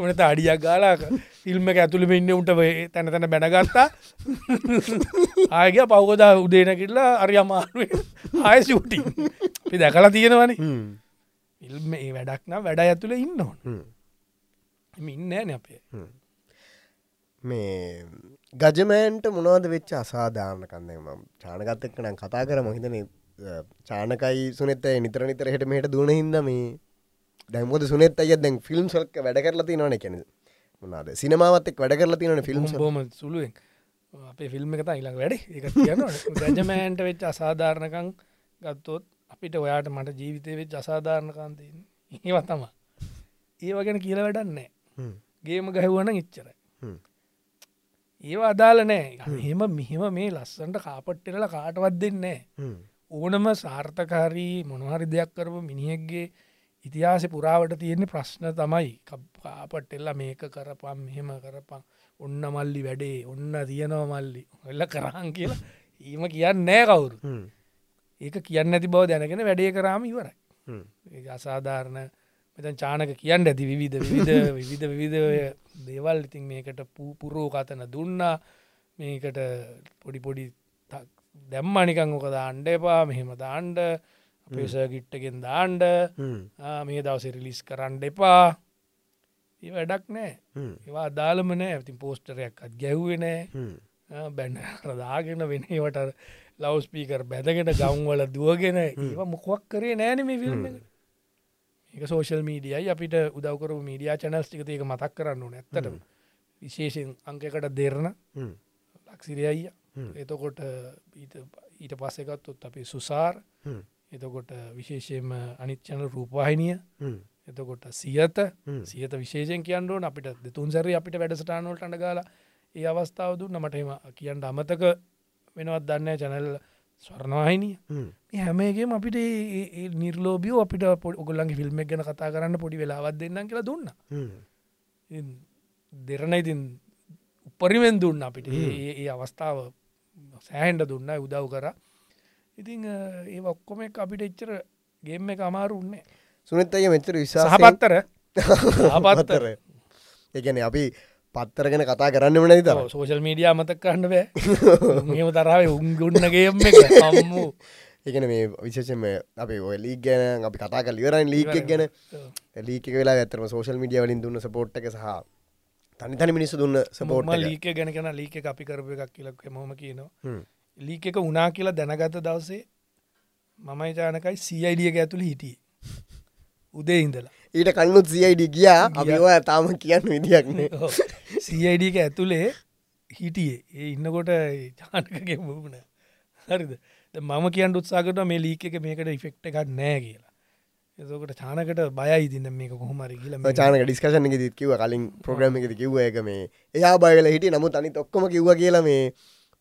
ඕනත අඩියක් ගාලාක ෆිල්ම් එක ඇතුළි ඉන්න උන්ට තැන තැන බැනගත්තා ආයග පවකදා උදේන කිල්ලා අරි අමාරුව. ආය සූටි අපි දැකලා තියෙනවනේ. ඉල්ම ඒ වැඩක්න වැඩ ඇතුළ ඉන්න ඕන. ඉන්නෑන අපේ. මේ ගජමෑන්ට මොනවද වෙච්ච අසාධාරණ කන්නේ ම චානගත්තක් නම් කතා කර මහිතන චානකයි සුනෙත් නිතර නිතර හට මෙහට දුන හිද මේ දැමුද සුනෙත් අය දැන් ෆිල්ම් සල්ක වැඩ කරලා තිනවන කෙන මොනාද සිනමාවත්තෙක් වැඩ කරලා තිනන ෆිල්ම් බොම සුළුවෙන්. අපේ ෆිල්ම් එක ඉලක් වැඩ. එක රජමෑන්ට වෙච්ච අසාධාරණකං ගත්තොත් අපිට ඔයාට මට ජීවිතය වෙච් අසාධාරණකාන්තයෙන් ඒව තම ඒව ගැන කියල වැඩන්නේ ගේම ගැහුවන ඉච්චරයි ඒවා අදාල නෑ හෙම මෙහෙම මේ ලස්සන්ට කාපට්ටෙරල කාටවත් දෙන්නේ ඕනම සාර්ථකාරී මොනහරි දෙයක් කරපු මිනිහෙක්ගේ ඉතිහාස පුරාවට තියෙන්නේ ප්‍රශ්න තමයි. කාපට්ටෙල්ල මේක කරපම් මෙහෙම කරපං ඔන්න මල්ලි වැඩේ ඔන්න තියනව මල්ලි. එල්ල කරහන් කියලා ඒම කියන්න නෑ කවුරු. ඒක කියන්න ඇති බව දැනගෙන වැඩේ කරාම ඉවරයි. ඒ අසාධාරණ. මෙතන් චානක කියන්න ඇති විවිධ විවිධ විවිධ ඔය දේවල්. ඉතින් මේකට පුරෝ කතන දුන්නා. මේකට පොඩි පොඩි දැම්මනිකං ඕක දාණ්ඩ එපා මෙහෙම දාන්ඩ අපේස ගිට්ටගෙන් දාන්ඩ මේ දවස රිලිස් කරන්න එපා. ඒ වැඩක් නෑ. ඒවා අදාළම නෑ. ඇතින් පෝස්ටරයක් අත් ගැව්වෙනෑ බැන්න රදාගෙන වෙනවට ලවස්පීකර් බැදගෙන ගවන්වල දුවගෙන ඒවා මොකක් කරේ නෑන මේ ෆිල්ම් එක. සෝෂල් මීඩියයි අපිට උදවකර මීඩියා චනස් ටික ඒක මතක් කරන්න ඕන ඇත්තට විශේෂෙන් අංකකට දෙරන ලක්සිරයයිය එතකොට ඊට පස්සෙකත්තුත් අපි සුසාර්. එතකොට විශේෂයෙන්ම අනිච්චන රූපවාහිනිය. එතකොට සියත. සියත විශේෂයෙන් කියන්නඩුවන අපිට දෙතුන් සැරි අපිට වැඩසටානොලට අඩ ගාල ඒ අවස්ථාව දුන්න. මටම කියන්ට අමතක වෙනවත් දන්න චැනල් ස්වර්ණවාහිනිය. හැමේගේම අපිට නිර්ලෝබියෝ අපිට පොඩ ඔගොල්ලන්ගේ ෆිල්ම් ගැන කතා කරන්න පොඩි වෙලාවත් දෙන්න කියලා දුන්න. දෙරණ ඉතින් උපරිමෙන් දුන්න අපිට. ඒ අවස්ථාව සෑහන්ඩ දුන්න උදව් කර. ඉතිං ඒ ඔක්කොම අපිට එච්චර ගෙම්ම එක අමාරුන්නේ සුනත් අය මෙතර විශා සහපත්තර? ආපත්තර එකන අපි පත්තරගෙන කතා කරන්න වන ද සෝෂල් මීඩිය අමතක් කරන්න බෑ. මෙම තරාව උන්ගුන්නගේම අම්මූ. එකන මේ විශේෂම අපේ ඔය ලී ගැන අපි කතා කල් ඉවරයි. ලීක් ගැන ලීක වෙලා ඇතරම සෝශල් මිඩිය වලින් දුන්න සපෝට් එක සහ තනි තනි මිනිස්සු දුන්න සපෝට් ලීක ගැන කෙන ලීක අපි කරපු එකක් කියලක් මොම කියනවා. ලීක එක උනා කියලා දැනගත දවසේ මමයි ජානකයි සයිඩියක ඇතුළ හිටිය. උදේ ඉඳලා. ඊට කන්නුත් සියිඩ ගියා. අපිවා තාම කියන්න විදිියක්න සයිඩක ඇතුළේ හිටියේ. ඒ ඉන්නකොට ජානකගේ මුණ හරිද? මම කියන් උත්සාකට මේ ලීක එක මේකට ඉෆෙක්ට එකක් නෑ කියලා එතකට චානකට බයයි තින්න මේක කොහොමරි කියල චානක ඩිස්කශන කිව කලින් ප්‍රග්‍රම එක කිව්ව එක මේ එයා බයල හිට නමුත් අනි ඔක්කොම කිව්ව කියලා මේ.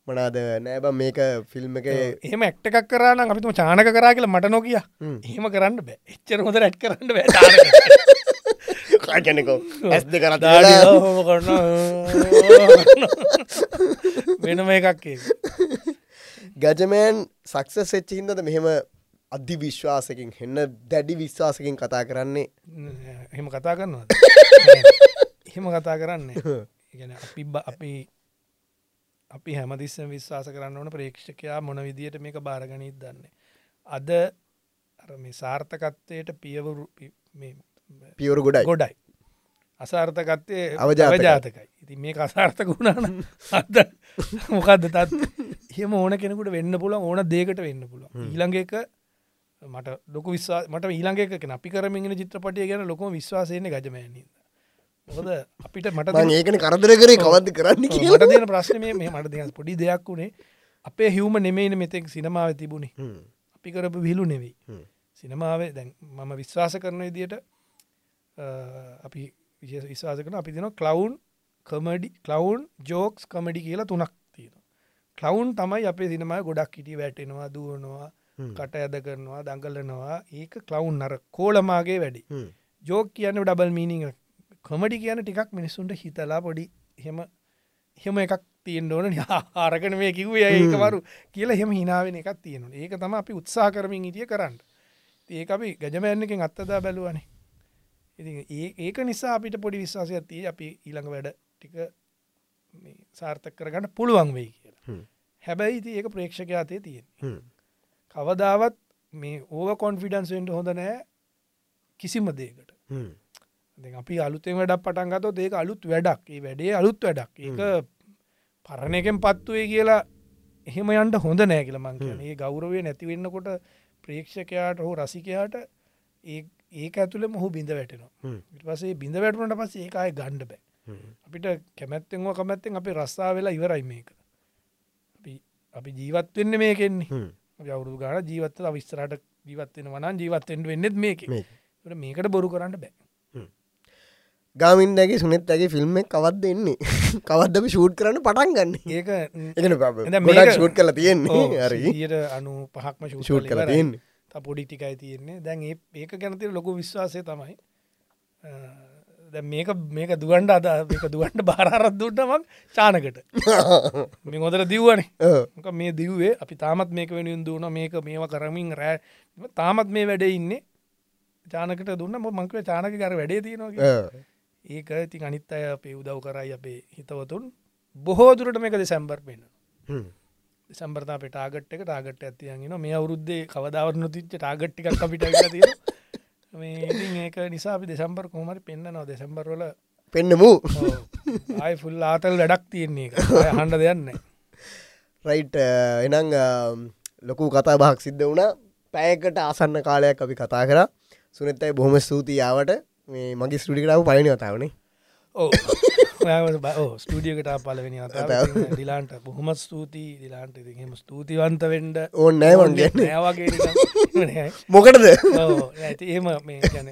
මනාද නෑබ මේක ෆිල්ම් එක එහෙම එක්ට එකක් කරන්න අපිතුම චානක කරා කියලා මට නොකිය. හ්ම්. එහෙම කරන්න බෑ. එච්චර හොඳ රැට් කරන්න බෑ කාගැනෙකෝ ඇස් දෙ කරත් දාඩි හොම කරන වෙනම එකක් ඒක. ගජමෑන් සක්සස් එච්ච හින්දද මෙහෙම අධි විශ්වාසකින් එන්න දැඩි විශ්වාසකින් කතා කරන්නේ. එහෙම කතා කරනවා එහෙම කතා කරන්න ඉගෙන අපි බ- අපි අපි හැමතිස්සම විශ්වාස කරන්න ඕන ප්‍රේක්ෂකයා මොන විදියට මේක බාරගනීත් දන්නේ. අද මේ සාර්ථකත්වයට පියවරු පියවරු ගොඩයි. ගොඩයි. අසාර්ථකත්තේ අවජාතකයි. ඉති මේ අසාර්ථක වුණාන අද මොකක්ද තත් එහෙම ඕන කෙනෙකුට වෙන්න පුල ඕන දේකට වෙන්න පුළුව ඊළඟ එක මට ලොක විස්වා මට ඊළඟ එක අපි කරමින් චිත්‍රපටිය ගැන ලොකම විශ්වාසයන ගජමයනින්ද මොකද අපිට මට ඒකන කරදර කරේ කවද්ද කරන්න මට තියෙන ප්‍රශ්න මේ මට දෙ පොඩි දෙයක් වුණේ අපේ හිවම නෙමෙයින මෙතෙක් සිනමාව තිබුණේ. අපි කරපු විහිලු නෙවෙයි. සිනමාවේ දැන් මම විශ්වාස කරන විදියට අපි විශේෂ විශ්වාස කරන අපි තින clown comedy clown jokes comedy කියලා තුනක් තියෙන කලවුන් තමයි අපේ සිනමය ගොඩක් හිටිය වැටෙනවා දුවනවා. කට ඇද කරනවා දඟලනවා. ඒක කලවුන් අර කෝලමාගේ වැඩි. ජෝක් කියන්න ඩබල් මීනිං කමඩි කියන ටිකක් මිනිස්සුන්ට හිතලා පොඩි හෙම හෙම එකක් තියෙන් ඕන. ආරකන මේ කිව්වේ ඒකවරු කියලා හෙම හිනාවෙන එකක් තියෙනු ඒක තම අපි උත්සා කරමින් හිටිය කරන්න. ඒක අපි ගජමයන්නකින් අත්තදා බැලුවනේ. ඉති ඒක නිසා අපිට පොඩි විශ්වාසයක් තිය අපි ඊළඟ වැඩ ටික සාර්ථක කරගන්න පුළුවන් වෙයි කියලා. හැබැයි ඉති ඒක ප්‍රේක්ෂක අතේ තියෙන. කවදාවත් මේ ඕව කොන්ෆිඩන්ස්ෙන්ට හොඳ නෑ කිසිම දේකට අපි අලුතෙන් වැඩක් පටන් ගතොත් ඒක අලුත් වැඩක්. ඒ වැඩේ අලුත් වැඩක්. ඒක පරණ එකෙන් පත්තුවේ කියලා එහෙම යන්ට හොඳ නෑ කියල මං කියන ඒ ගෞරවය නැතිවෙන්නකොට ප්‍රේක්ෂකයාට හෝ රසිකයාට ඒ- ඒක ඇතුළ මොහු බිඳ වැටෙනවා. පසේ බිඳ වැටුනට පස ඒකය ගණ්ඩ බෑ. අපිට කැමැත්තෙන්ව කමැත්තෙන් අපි රස්සා වෙලා ඉවරයි මේක. අපි ජීවත් වෙන්න මේකෙන්නේ අවුරුදු ගාන ජීවත්ත විස්තරට ජීවත්වෙන වනන් ජීවත්තෙන්ට වෙන්නෙත් මේක. මේක. මේකට බොරු කරන්න බෑ. ගාමින්දගේ සුනෙත් ඇගේ ෆිල්ම් කවද දෙන්නේ කවද්දම ෂූට් කරන්න පටන් ගන්න? ඒක මේක- ෂූට් කල තියෙන්නේ. හරි. ට අනු පහක්ම ෂූට් කල තියෙන්නේ. පොඩි ටිකයි තියෙන්නේ. දැන් ඒ ඒක ගැනතිර ලොකු විශ්වාසය තමයි මේක මේක දුවන්ඩ අද මේක දුවන්ට බාරත් දුන්නමක් චානකට. මේ හොදර දිව්වනේ. මේ දිව්වේ අපි තාමත් මේක වෙනින් දුවන මේක මේවා කරමින් රෑ. තාමත් මේ වැඩේ ඉන්නේ. චානකට දුන්න. ම මංකව චානක කර වැඩේ තියෙනවා. ඒක ඉතින් අනිත් අය අපේ උදව් කරයි අපේ හිතවතුන්. බොහෝදුරට මේක දෙසැම්බර් හ්ම්. සම්බර්තා අපේ ටාගට් එක. ටාගට් ඇතියගෙන මේ අවුරුද්දේ කවදාවරන තිච්ච ටාගට්ටික් අපිට තිය ඒක නිසා අපි දෙසම්බර් කොහමරි පෙන්න්නනවා දෙසම්බර්වල පෙන්නමු. ආය ෆුල් ආතල් වැඩක් තියෙන්නේ හන්ඩ දෙයන්න රයිට් එනං ලොකු කතා බහක් සිද්ධ වුණා. පැයකට ආසන්න කාලයක් අපි කතා කර. සුනත්තයි බොහොම ස්තුතියාවට මේ මගේ ස්ටඩිකටාව පලනි වතාවනේ ඕ ස්ටඩියකට පලවෙනි දිලාන්ට. බොහොම ස්තුතියි. දිලාන්ට ඉතිහෙම ස්තුතිවන්ත වෙන්ඩ ඕන් නෑවන් ගැන්න නෑවගේ මොකටද? ඇති ඒම මේ ගැන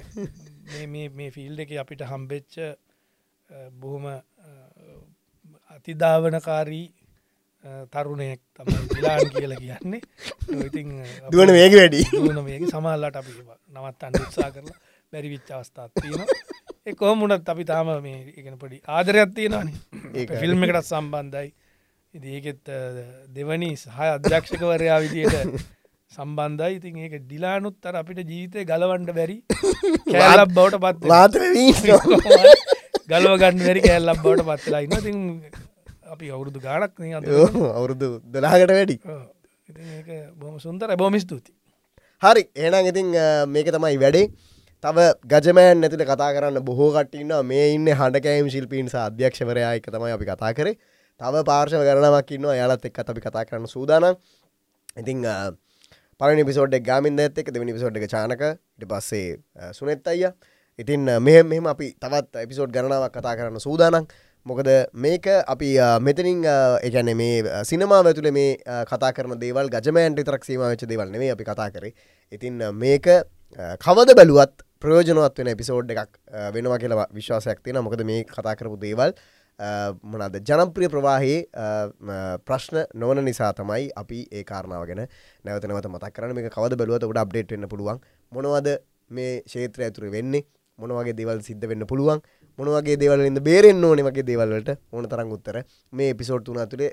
මේ මේ ෆිල්ඩ එක අපිට හම්බෙච්ච බොහොම අතිධාවනකාරී තරුණයෙක් තමයි දිලාන් කියල කියන්නේ. ඉතින් දුවන මේක වැඩි. දුවන මේක සමල්ලට අපි නවත් අන්න උත්සා කරලා බැරි විච්ච අවස්ථාත් තියෙන කොහමුණත් අපි තාම මේ එකන පොඩි ආදරයක් තියෙනවානේ. ෆිල්ම් එකටත් සම්බන්ධයි. ඒකෙත් දෙවනි සහ අධ්‍යක්ෂකවරයා විදියට සම්බන්ධයි. ඉතින් ඒක ඩිලානුත් අර අපිට ජීවිතය ගලවන්ඩ බැරි කෑල්ලක් බවට පත් ගලව ගන්න වැරි කෑල්ලක් බවට පත්ලා ඉන්න ඉතින් අපි අවුරුදු ගානක් නේ අවුරුදු දලාකට වැඩි. බොම සුන්තර බොම ස්තුති හරි. ඒනම් ඉතින් මේක තමයි වැඩේ තව ගජමෑන් නැතිට කතා කරන්න බොහෝ කටන්න මේ ඉන්න හඬකෑම් ශිල්පීන් සහ අධ්‍යක්ෂවරයා එක තමයි අපි කතා කරේ. තව පාර්ශව කරනමක් ඉන්න යාලත් එක් අපි කතා කරන්න සූදානම්. ඉතිං අ, පලනි පිසෝඩ් ගාමින් ඇත් එක දෙවනි පිසෝඩ් එක චානක. ඉට පස්සේ සුනෙත් අයිය. ඉතින් මෙහෙම මෙහෙම අපි තවත් එපිසෝඩ් ගණනාවක් කතා කරන්න සූදානක් මොකද මේක අපි මෙතනින් එකන මේ සිනමාව ඇතුළ මේ කතා කරන දේවල් ගජමෑන්ට තරක් සීම වෙච්ච දේවල් නෙේ අපි කතා කරේ. ඉතින් මේක කවද බැලුවත් ප්‍රයෝජනවත් වෙන එපිසෝඩ් එකක් වෙනවා කියලා විශ්වාසයක් තියෙන මොකද මේ කතා කරපු දේවල් මොනද ජනප්‍රිය ප්‍රවාහයේ ප්‍රශ්න නොවන නිසා තමයි අපි ඒ කාරණාව ගැන නැවතනවත මතක් කරන මේ කවද බැලුවත ොට අප්ඩේට් වෙන්න පුළුවන්. මොනවද මේ ශේත්‍රය ඇතුර වෙන්නේ? මොනවගේ දේවල් සිද්ධ වෙන්න පුළුවන්? මොනවගේ දේවලින්ද බේරෙන් ඕන වගේ දේවල්ට ඕන තරන් උත්තර. මේ පිසෝට් තුන තුළේ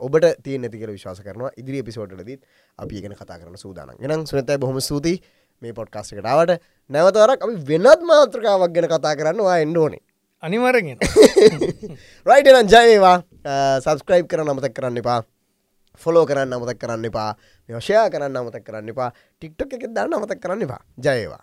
ඔබට තිය නැතිකල විශවාස කරනවා. ඉදිරි පිසෝට්ලදත් අපි ගෙන කතා කරන සූදාන ගෙනම් සනතයි බොහම සූති මේ පොඩ්කාස්ටකටාවට නැවතවරක් අපි වෙනත් මාත්‍රකාවක් ගැන කතා කරන්නවා එන්ඩෝනේ අනිවරගෙන රයිටනම් ජයවා සබස්ක්‍රයිබ් කරන්න අමතක් කරන්න එපා. ෆොලෝ කරන්න අමතක් කරන්න එපා. මෙවෂයා කරන්න අමතක් කරන්න එපා. ටික්ටොක් එක දන්න අමතක් කරන්න එපා. ජයවා